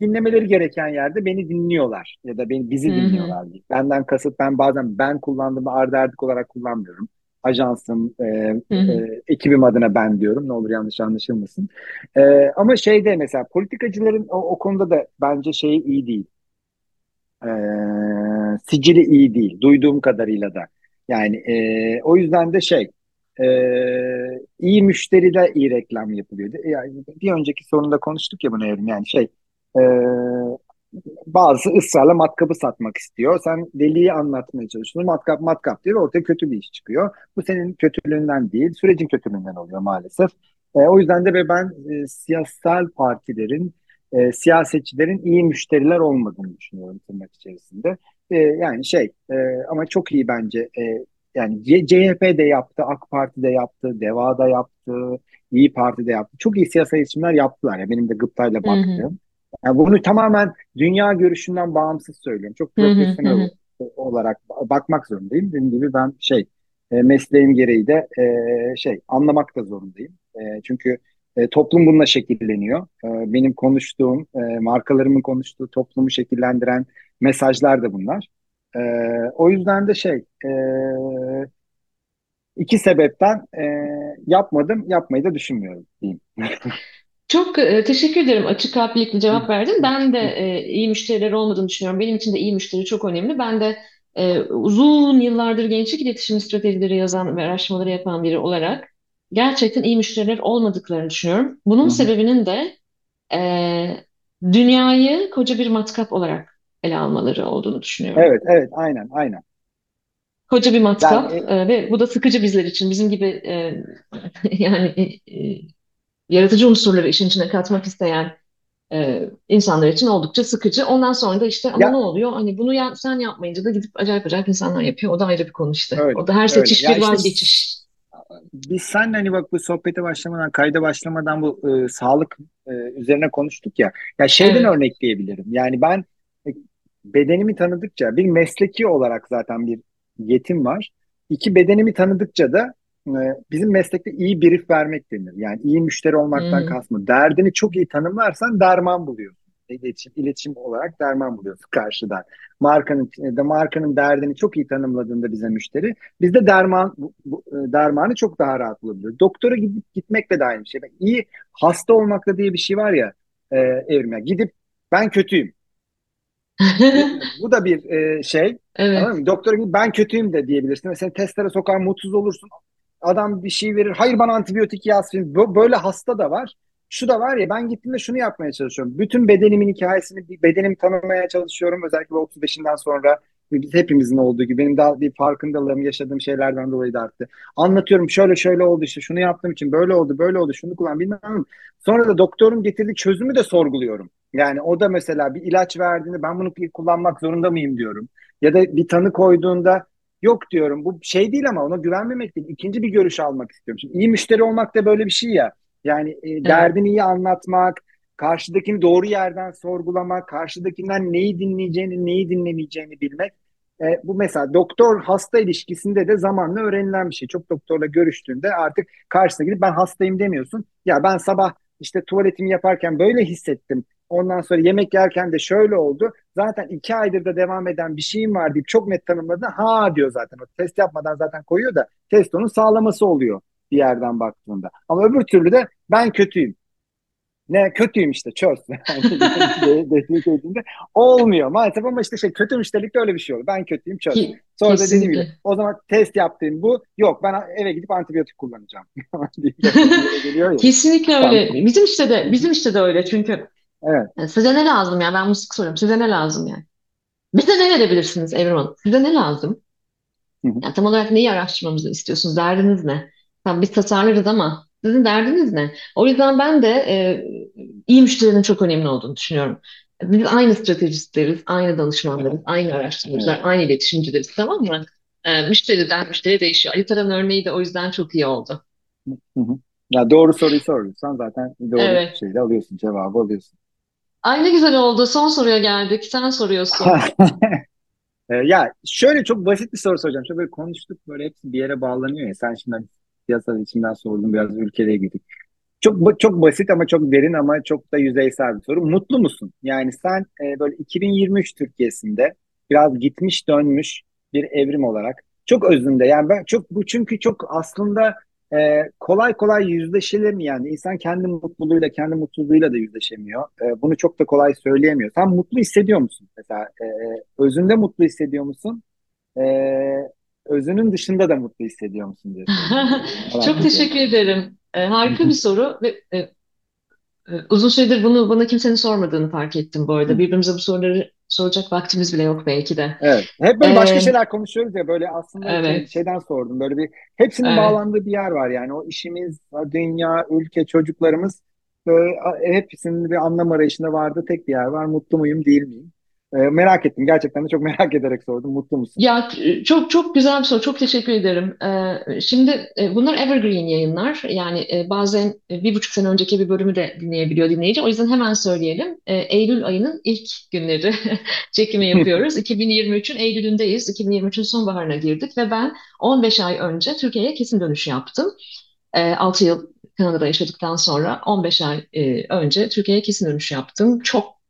dinlemeleri gereken yerde beni dinliyorlar ya da beni bizi hı. dinliyorlar. Benden kasıt ben bazen ben kullandığımı ardı ardık olarak kullanmıyorum. Ajansım, e, e, ekibim adına ben diyorum. Ne olur yanlış anlaşılmasın. E, ama şeyde mesela politikacıların o, o konuda da bence şeyi iyi değil. E, sicili iyi değil. Duyduğum kadarıyla da. Yani e, o yüzden de şey e, iyi müşteri de iyi reklam yapılıyor. Yani bir önceki sorunda konuştuk ya bunu Evrim. Yani şey e, bazı ısrarla matkapı satmak istiyor. Sen deliği anlatmaya çalışıyorsun. Matkap matkap diyor. Ortaya kötü bir iş çıkıyor. Bu senin kötülüğünden değil, sürecin kötülüğünden oluyor maalesef. E, o yüzden de ben e, siyasal partilerin, e, siyasetçilerin iyi müşteriler olmadığını düşünüyorum tırnak içerisinde. E, yani şey e, ama çok iyi bence. E, yani CHP de yaptı, AK Parti de yaptı, DEVA da yaptı, İyi Parti de yaptı. Çok iyi siyasal iletişimler yaptılar. Ya benim de gıptayla baktığım. Yani bunu tamamen dünya görüşünden bağımsız söylüyorum. Çok Hı hı. Hı profesyonel hı. olarak bakmak zorundayım. Dediğim gibi ben şey e, mesleğim gereği de e, şey anlamak da zorundayım. E, çünkü toplum bununla şekilleniyor. Benim konuştuğum, markalarımın konuştuğu toplumu şekillendiren mesajlar da bunlar. O yüzden de şey iki sebepten yapmadım, yapmayı da düşünmüyorum diyeyim. Çok e, teşekkür ederim. Açık kalplikle cevap verdin. Ben de e, iyi müşteriler olmadığını düşünüyorum. Benim için de iyi müşteri çok önemli. Ben de e, uzun yıllardır gençlik iletişim stratejileri yazan ve araştırmaları yapan biri olarak gerçekten iyi müşteriler olmadıklarını düşünüyorum. Bunun sebebinin de e, dünyayı koca bir matkap olarak ele almaları olduğunu düşünüyorum. Evet, evet, aynen, aynen. Koca bir Yani matkap e, e, ve bu da sıkıcı bizler için. Bizim gibi e, yani e, yaratıcı unsurları işin içine katmak isteyen e, insanlar için oldukça sıkıcı. Ondan sonra da işte ama ne Ya oluyor? Hani bunu ya, sen yapmayınca da gidip acayip acayip insanlar yapıyor. O da ayrı bir konu işte. öyle O da her öyle. seçiş Ya bir işte vazgeçiş. biz senle hani bak bu sohbete başlamadan, kayda başlamadan bu e, sağlık e, üzerine konuştuk ya. Ya şeyden Evet. örnekleyebilirim. Yani ben e, bedenimi tanıdıkça bir mesleki olarak zaten bir yetim var. İki bedenimi tanıdıkça da bizim meslekte iyi brief vermek denir. Yani iyi müşteri olmaktan hı. kastım. Derdini çok iyi tanımlarsan derman buluyorsun. İletişim, iletişim olarak derman buluyorsun karşıdan. Markanın de markanın derdini çok iyi tanımladığında bize müşteri biz de derman bu, bu, e, dermanı çok daha rahat bulabiliyoruz. Doktora gidip gitmekle de aynı şey. İyi hasta olmakla diye bir şey var ya e, Evrim. Gidip ben kötüyüm. Bu da bir e, şey. Evet. mı? Doktora gidip ben kötüyüm de diyebilirsin. Mesela testlere sokar mutsuz olursun. Adam bir şey verir. Hayır bana antibiyotik yaz. Bö- Böyle hasta da var. Şu da var ya ben gittiğimde şunu yapmaya çalışıyorum. Bütün bedenimin hikayesini, bedenimi tanımaya çalışıyorum. Özellikle 35'inden sonra biz hepimizin olduğu gibi benim daha bir farkındalığım yaşadığım şeylerden dolayı da arttı. Anlatıyorum şöyle şöyle oldu işte şunu yaptığım için böyle oldu böyle oldu şunu kullan bilmem. Sonra da doktorun getirdiği çözümü de sorguluyorum. Yani o da mesela bir ilaç verdiğinde ben bunu kullanmak zorunda mıyım diyorum. Ya da bir tanı koyduğunda yok diyorum. Bu şey değil ama ona güvenmemek değil. İkinci bir görüş almak istiyorum. Şimdi iyi müşteri olmak da böyle bir şey ya. Yani e, Evet. derdini iyi anlatmak, karşıdakini doğru yerden sorgulamak, karşıdakinden neyi dinleyeceğini, neyi dinlemeyeceğini bilmek. E, bu mesela doktor hasta ilişkisinde de zamanla öğrenilen bir şey. Çok doktorla görüştüğünde artık karşısına gidip ben hastayım demiyorsun. Ya ben sabah işte tuvaletimi yaparken böyle hissettim. Ondan sonra yemek yerken de şöyle oldu. Zaten iki aydır da devam eden bir şeyim var deyip çok net tanımladı. Ha diyor zaten. O test yapmadan zaten koyuyor da test onun sağlaması oluyor bir yerden baktığında. Ama öbür türlü de ben kötüyüm. Ne kötüyüm işte çöz. Olmuyor maalesef ama işte şey kötü müşterilikte öyle bir şey oluyor. Ben kötüyüm çöz. Ki, Sonra da dediğim gibi o zaman test yaptığım bu. Yok ben eve gidip antibiyotik kullanacağım. Kesinlikle öyle. Bizim işte de bizim işte de öyle çünkü Evet. e, size ne lazım ya? Ben bunu sık soruyorum. Size ne lazım yani? Bize ne verebilirsiniz Evrim Hanım? Size ne lazım? Hı hı. Yani tam olarak neyi araştırmamızı istiyorsunuz? Derdiniz ne? Tamam biz tasarlarız ama sizin derdiniz ne? O yüzden ben de e, iyi müşterinin çok önemli olduğunu düşünüyorum. Biz aynı stratejistleriz, aynı danışmanlarız, aynı araştırmacılar, Evet. aynı iletişimcileriz tamam mı? E, müşteriden müşteriye değişiyor. Ali Taran'ın örneği de o yüzden çok iyi oldu. Hı hı. Ya doğru soruyu soruyorsan zaten doğru Evet. şeyle alıyorsun, cevabı alıyorsun. Ay ne güzel oldu. Son soruya geldik. Sen soruyorsun. Ee, Ya şöyle çok basit bir soru soracağım. Şöyle böyle konuştuk böyle hepsi bir yere bağlanıyor ya. Sen şimdi hani piyasa içinden sordun biraz ülkeye girdik. Çok çok basit ama çok derin ama çok da yüzeysel bir soru. Mutlu musun? Yani sen e, böyle 2023 Türkiye'sinde biraz gitmiş dönmüş bir evrim olarak çok özünde yani ben çok bu çünkü çok aslında e, kolay kolay yüzleşilemeyen insan kendi mutluluğuyla kendi mutsuzluğuyla da yüzleşemiyor. E, bunu çok da kolay söyleyemiyor. Sen mutlu hissediyor musun? Mesela e, özünde mutlu hissediyor musun? E, özünün dışında da mutlu hissediyor musun diye Çok teşekkür ederim. E, harika bir soru ve e, e, uzun süredir bunu bana kimsenin sormadığını fark ettim bu arada. Birbirimize bu soruları soracak vaktimiz bile yok belki de. Evet. Hep böyle başka E, şeyler konuşuyoruz ya böyle aslında şey, evet, şeyden sordum. Böyle bir hepsinin evet. bağlandığı bir yer var yani. O işimiz, dünya, ülke, çocuklarımız böyle hepsinin bir anlam arayışında vardı. Tek bir yer var. Mutlu muyum, değil miyim? Ee, merak ettim. Gerçekten de çok merak ederek sordum. Mutlu musun? Ya e, çok çok güzel bir soru. Çok teşekkür ederim. Ee, şimdi e, bunlar evergreen yayınlar. Yani e, bazen e, bir buçuk sene önceki bir bölümü de dinleyebiliyor dinleyici. O yüzden hemen söyleyelim. E, Eylül ayının ilk günleri çekimi yapıyoruz. 2023'ün Eylül'ündeyiz. 2023'ün sonbaharına girdik ve ben 15 ay önce Türkiye'ye kesin dönüş yaptım. E, 6 yıl Kanada'da yaşadıktan sonra 15 ay e, önce Türkiye'ye kesin dönüş yaptım. Çok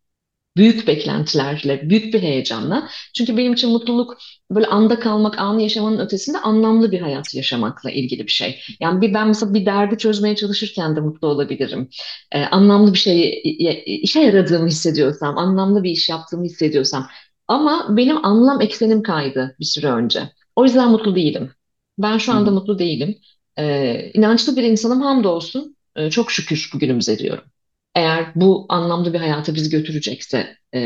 büyük beklentilerle, büyük bir heyecanla. Çünkü benim için mutluluk böyle anda kalmak, anı yaşamanın ötesinde anlamlı bir hayat yaşamakla ilgili bir şey. Yani bir ben mesela bir derdi çözmeye çalışırken de mutlu olabilirim. Ee, anlamlı bir şey işe yaradığımı hissediyorsam, anlamlı bir iş yaptığımı hissediyorsam. Ama benim anlam eksenim kaydı bir süre önce. O yüzden mutlu değilim. Ben şu anda hı, mutlu değilim. Ee, inançlı bir insanım hamdolsun. Ee, çok şükür bugünümüze diyorum. Eğer bu anlamlı bir hayata bizi götürecekse e,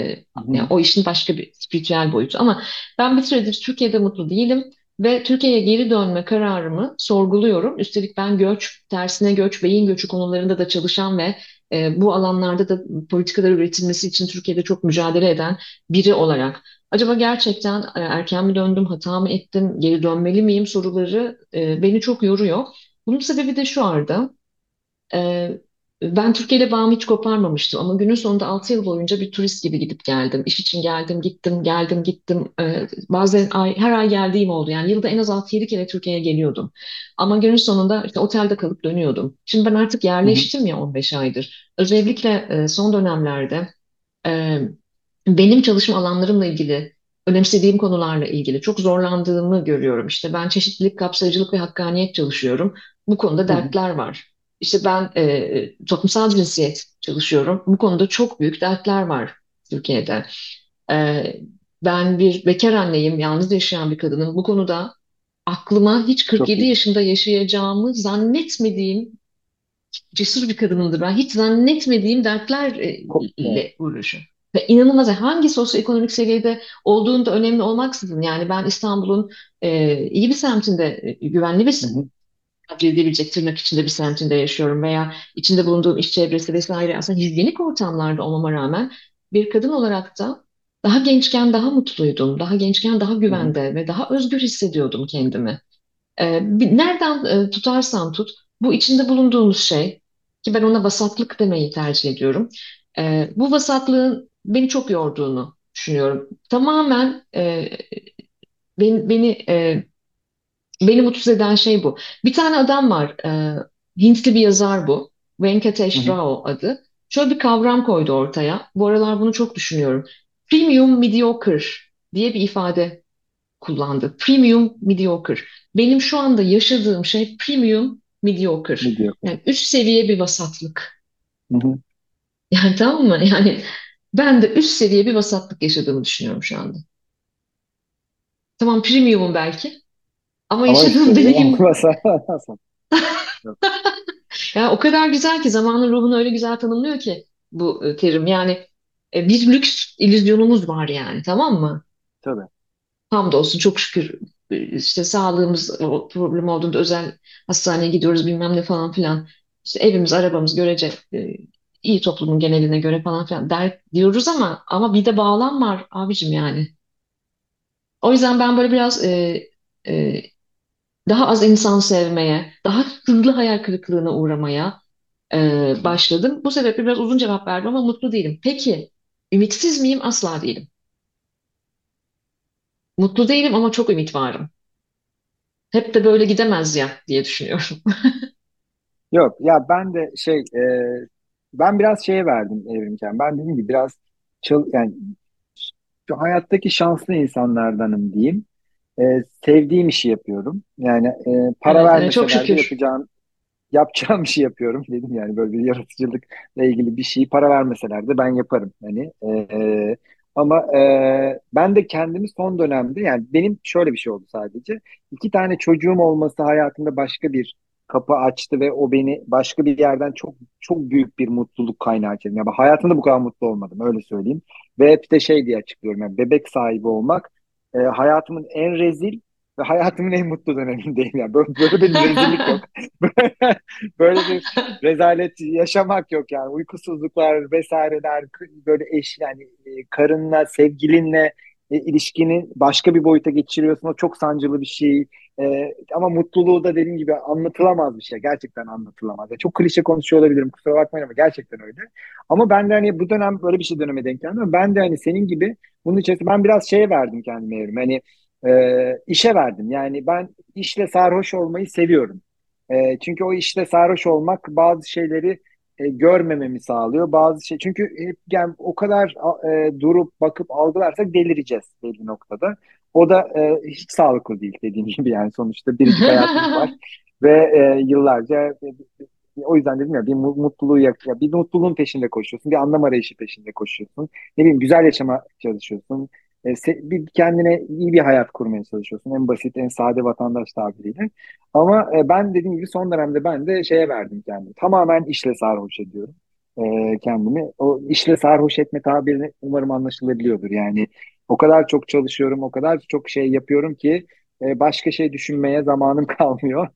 yani o işin başka bir spiritüel boyutu. Ama ben bir süredir Türkiye'de mutlu değilim ve Türkiye'ye geri dönme kararımı sorguluyorum. Üstelik ben göç, tersine göç, beyin göçü konularında da çalışan ve e, bu alanlarda da politikalar üretilmesi için Türkiye'de çok mücadele eden biri olarak acaba gerçekten e, erken mi döndüm, hata mı ettim, geri dönmeli miyim soruları e, beni çok yoruyor. Bunun sebebi de şu Arda. Ee, ben Türkiye ile bağımı hiç koparmamıştım ama günün sonunda 6 yıl boyunca bir turist gibi gidip geldim. İş için geldim, gittim, geldim, gittim. Ee, bazen ay, her ay geldiğim oldu. Yani yılda en az 6-7 kere Türkiye'ye geliyordum. Ama günün sonunda işte otelde kalıp dönüyordum. Şimdi ben artık yerleştim ya 15 aydır. Özellikle e, son dönemlerde e, benim çalışma alanlarımla ilgili, önemsediğim konularla ilgili çok zorlandığımı görüyorum. İşte ben çeşitlilik, kapsayıcılık ve hakkaniyet çalışıyorum. Bu konuda hı hı, dertler var. İşte ben e, toplumsal cinsiyet çalışıyorum. Bu konuda çok büyük dertler var Türkiye'de. E, ben bir bekar anneyim, yalnız yaşayan bir kadınım. Bu konuda aklıma hiç çok 47 iyi. yaşında yaşayacağımı zannetmediğim cesur bir kadınımdır ben. Hiç zannetmediğim dertlerle uğraşıyorum. Ve inanılmaz hangi sosyoekonomik seviyede olduğunda önemli olmaksızın yani ben İstanbul'un e, iyi bir semtinde e, güvenli bir hı hı, tabir edilebilecek tırnak içinde bir semtinde yaşıyorum veya içinde bulunduğum iş çevresi vesaire aslında hijyenik ortamlarda olmama rağmen bir kadın olarak da daha gençken daha mutluydum. Daha gençken daha güvende ve daha özgür hissediyordum kendimi. Ee, nereden e, tutarsan tut, bu içinde bulunduğumuz şey, ki ben ona vasatlık demeyi tercih ediyorum. Ee, bu vasatlığın beni çok yorduğunu düşünüyorum. Tamamen e, beni, beni, e, beni mutsuz eden şey bu. Bir tane adam var, e, Hintli bir yazar bu. Venkatesh. Rao adı. Şöyle bir kavram koydu ortaya. Bu aralar bunu çok düşünüyorum. Premium mediocre diye bir ifade kullandı. Premium mediocre. Benim şu anda yaşadığım şey premium mediocre. Mediocre. Yani üst seviye bir vasatlık. Hı hı. Yani tamam mı? Yani ben de üst seviye bir vasatlık yaşadığımı düşünüyorum şu anda. Tamam premiumum belki ama yaşadığım seviye deneyim yani o kadar güzel ki zamanın ruhunu öyle güzel tanımlıyor ki bu e, terim. Yani e, bir lüks illüzyonumuz var yani tamam mı? Tabii. Hamdolsun çok şükür e, işte sağlığımız o problem olduğunda özel hastaneye gidiyoruz bilmem ne falan filan. İşte evimiz, arabamız görece e, iyi toplumun geneline göre falan filan der diyoruz ama ama bir de bağlam var abicim yani. O yüzden ben böyle biraz e, e, daha az insan sevmeye, daha hızlı hayal kırıklığına uğramaya e, başladım. Bu sebeple biraz uzun cevap verdim ama mutlu değilim. Peki, ümitsiz miyim? Asla değilim. Mutlu değilim ama çok ümit varım. Hep de böyle gidemez ya diye düşünüyorum. Yok ya ben de şey e, ben biraz şeye verdim evrimken. Ben dediğim gibi biraz çıl, yani şu hayattaki şanslı insanlardanım diyeyim. E, sevdiğim işi yapıyorum. Yani e, para Evet, evet, çok şükür. yapacağım yapacağım şey yapıyorum dedim yani böyle bir yaratıcılıkla ilgili bir şeyi para vermeseler de ben yaparım hani Ee, ama e, ben de kendimi son dönemde yani benim şöyle bir şey oldu sadece iki tane çocuğum olması hayatımda başka bir kapı açtı ve o beni başka bir yerden çok çok büyük bir mutluluk kaynağı açtı. Yani hayatımda bu kadar mutlu olmadım öyle söyleyeyim ve hep de şey diye açıklıyorum yani bebek sahibi olmak e, hayatımın en rezil ve hayatımın en mutlu dönemindeyim. Yani böyle, böyle bir rezillik yok. Böyle bir rezalet yaşamak yok yani. Uykusuzluklar vesaireler böyle eş yani e, karınla sevgilinle e, ilişkini başka bir boyuta geçiriyorsun. O çok sancılı bir şey E, ama mutluluğu da dediğim gibi anlatılamaz bir şey. Gerçekten anlatılamaz. Yani çok klişe konuşuyor olabilirim kusura bakmayın ama gerçekten öyle. Ama ben de hani bu dönem böyle bir şey döneme denk geldim ben de hani senin gibi bunun içerisinde ben biraz şeye verdim kendime evrim hani e, işe verdim. Yani ben işle sarhoş olmayı seviyorum. E, çünkü o işte sarhoş olmak bazı şeyleri e, görmememi sağlıyor. Bazı şey çünkü hep yani o kadar e, durup bakıp algılarsak delireceğiz belli noktada. O da e, hiç sağlıklı değil dediğim gibi yani sonuçta biricik hayatımız var ve e, yıllarca o yüzden dedim ya bir mu- mutluluğu yak- ya bir mutluluğun peşinde koşuyorsun, bir anlam arayışı peşinde koşuyorsun. Ne bileyim güzel yaşama çalışıyorsun. E, se- bir kendine iyi bir hayat kurmaya çalışıyorsun. En basit, en sade vatandaş tabiriyle. Ama e, ben dediğim gibi son dönemde ben de şeye verdim kendimi. Tamamen işle sarhoş ediyorum e, kendimi. O işle sarhoş etme tabirini umarım anlaşılabiliyordur. Yani o kadar çok çalışıyorum, o kadar çok şey yapıyorum ki e, başka şey düşünmeye zamanım kalmıyor.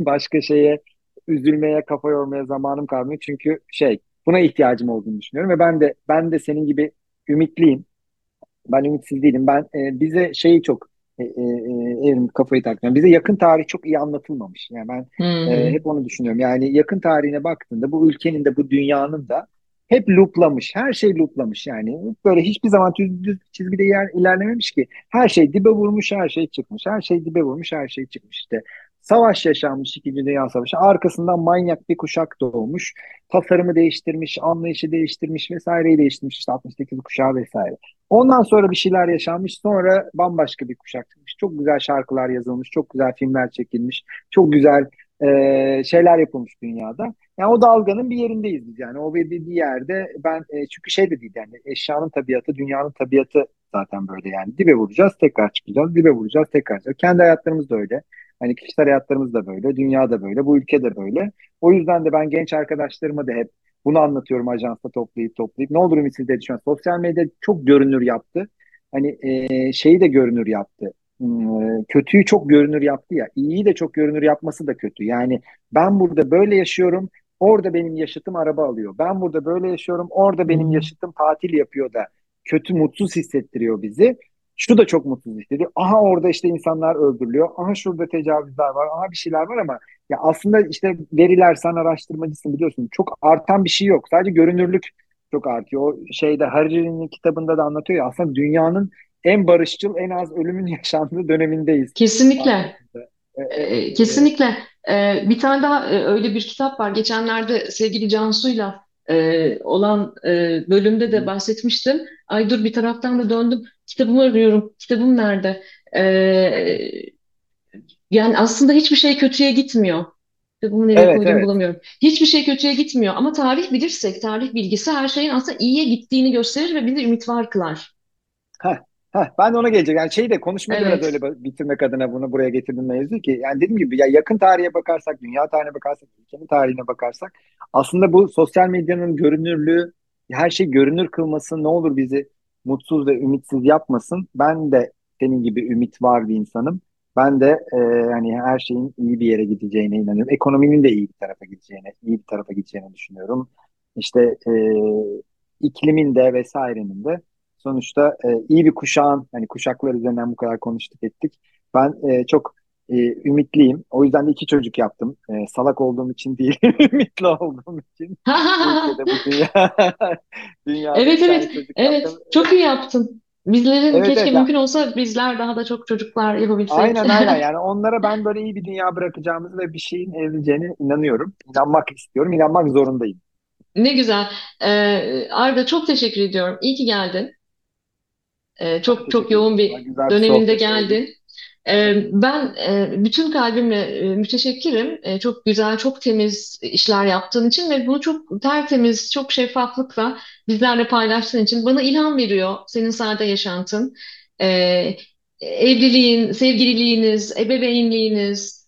Başka şeye üzülmeye, kafa yormaya zamanım kalmıyor. Çünkü şey, buna ihtiyacım olduğunu düşünüyorum ve ben de ben de senin gibi ümitliyim. Ben ümitsiz değilim. Ben e, bize şeyi çok e, e, e, evrim kafayı takmıyorum. Bize yakın tarih çok iyi anlatılmamış. Yani ben e, hı. hep onu düşünüyorum. Yani yakın tarihine baktığında bu ülkenin de bu dünyanın da hep looplamış. Her şey looplamış yani. Böyle hiçbir zaman düz, düz çizgide yer, ilerlememiş ki. Her şey dibe vurmuş, her şey çıkmış. Her şey dibe vurmuş, her şey çıkmış işte. Savaş yaşanmış, İkinci Dünya Savaşı. Arkasından manyak bir kuşak doğmuş. Tasarımı değiştirmiş, anlayışı değiştirmiş vesaireyi değiştirmiş. İşte 68 kuşağı vesaire. Ondan sonra bir şeyler yaşanmış. Sonra bambaşka bir kuşak çıkmış. Çok güzel şarkılar yazılmış. Çok güzel filmler çekilmiş. Çok güzel e, şeyler yapılmış dünyada. Yani o dalganın bir yerindeyiz biz yani. O bir yerde ben e, çünkü şey de değil yani eşyanın tabiatı, dünyanın tabiatı zaten böyle yani. Dibe vuracağız, tekrar çıkacağız. Dibe vuracağız, tekrar çıkacağız. Kendi hayatlarımız da öyle. Hani kişisel hayatlarımız da böyle, dünya da böyle, bu ülke de böyle. O yüzden de ben genç arkadaşlarıma da hep bunu anlatıyorum ajansta toplayıp toplayıp. Ne olur ümitsiz dedi şu an. Sosyal medya çok görünür yaptı. Hani e, şeyi de görünür yaptı. Hmm, kötüyü çok görünür yaptı ya. İyiyi de çok görünür yapması da kötü. Yani ben burada böyle yaşıyorum. Orada benim yaşıtım araba alıyor. Ben burada böyle yaşıyorum. Orada benim hı. yaşıtım tatil yapıyor da kötü mutsuz hissettiriyor bizi. Şu da çok mutsuz hissediyor. Aha orada işte insanlar öldürülüyor. Aha şurada tecavüzler var. Aha bir şeyler var ama ya aslında işte veriler sen araştırmacısın biliyorsun. Çok artan bir şey yok. Sadece görünürlük çok artıyor. O şeyde Hariri'nin kitabında da anlatıyor ya aslında dünyanın en barışçıl, en az ölümün yaşandığı dönemindeyiz. Kesinlikle. Ee, kesinlikle. Ee, bir tane daha öyle bir kitap var. Geçenlerde sevgili Cansu'yla e, olan e, bölümde de bahsetmiştim. Ay dur bir taraftan da döndüm. Kitabımı arıyorum. Kitabım nerede? Ee, yani aslında hiçbir şey kötüye gitmiyor. Kitabımı nereye evet koyduğumu evet. bulamıyorum. Hiçbir şey kötüye gitmiyor. Ama tarih bilirsek, tarih bilgisi her şeyin aslında iyiye gittiğini gösterir ve bizi ümit var kılar. Heh, heh, ben de ona gelecek. Yani şeyi de konuşmayı da biraz öyle Evet. bitirmek adına bunu buraya getirdim mevzu ki. Yani dediğim gibi ya yakın tarihe bakarsak, dünya tarihine bakarsak, ülkenin tarihine bakarsak aslında bu sosyal medyanın görünürlüğü, her şey görünür kılması ne olur bizi mutsuz ve ümitsiz yapmasın. Ben de senin gibi ümit var bir insanım. Ben de e, yani her şeyin iyi bir yere gideceğine inanıyorum. Ekonominin de iyi bir tarafa gideceğine, iyi bir tarafa gideceğini düşünüyorum. İşte e, iklimin de vesairenin de. Sonuçta e, iyi bir kuşağın, hani kuşaklar üzerinden bu kadar konuştuk ettik. Ben e, çok e, ümitliyim. O yüzden de iki çocuk yaptım. E, salak olduğum için değil, ümitli olduğum için. Bu dünya, Evet evet evet yaptım. çok iyi yaptın. Bizlerin Evet keşke evet mümkün olsa bizler daha da çok çocuklar yapabilsek. aynen aynen yani onlara ben böyle iyi bir dünya bırakacağımızı ve bir şeyin evrileceğine inanıyorum. İnanmak istiyorum, inanmak zorundayım. Ne güzel. Ee, Arda çok teşekkür ediyorum. İyi ki geldin. Ee, çok çok ederim. yoğun bir bir döneminde sohbet geldin. Ee, ben e, bütün kalbimle e, müteşekkirim. E, çok güzel, çok temiz işler yaptığın için ve bunu çok tertemiz, çok şeffaflıkla bizlerle paylaştığın için bana ilham veriyor senin sade yaşantın. Ee, evliliğin, sevgililiğiniz, ebeveynliğiniz,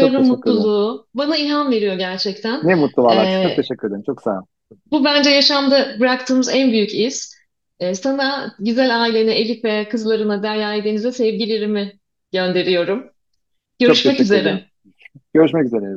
Çok ederim. mutluluğu bana ilham veriyor gerçekten. Ne mutlu valla. Çok Ee, teşekkür ederim. Çok sağ ol. bu bence yaşamda bıraktığımız en büyük iz. Ee, sana, güzel ailene, Elif ve kızlarına, Derya'ya, Deniz'e sevgilerimi gönderiyorum. Görüşmek üzere. Görüşmek üzere.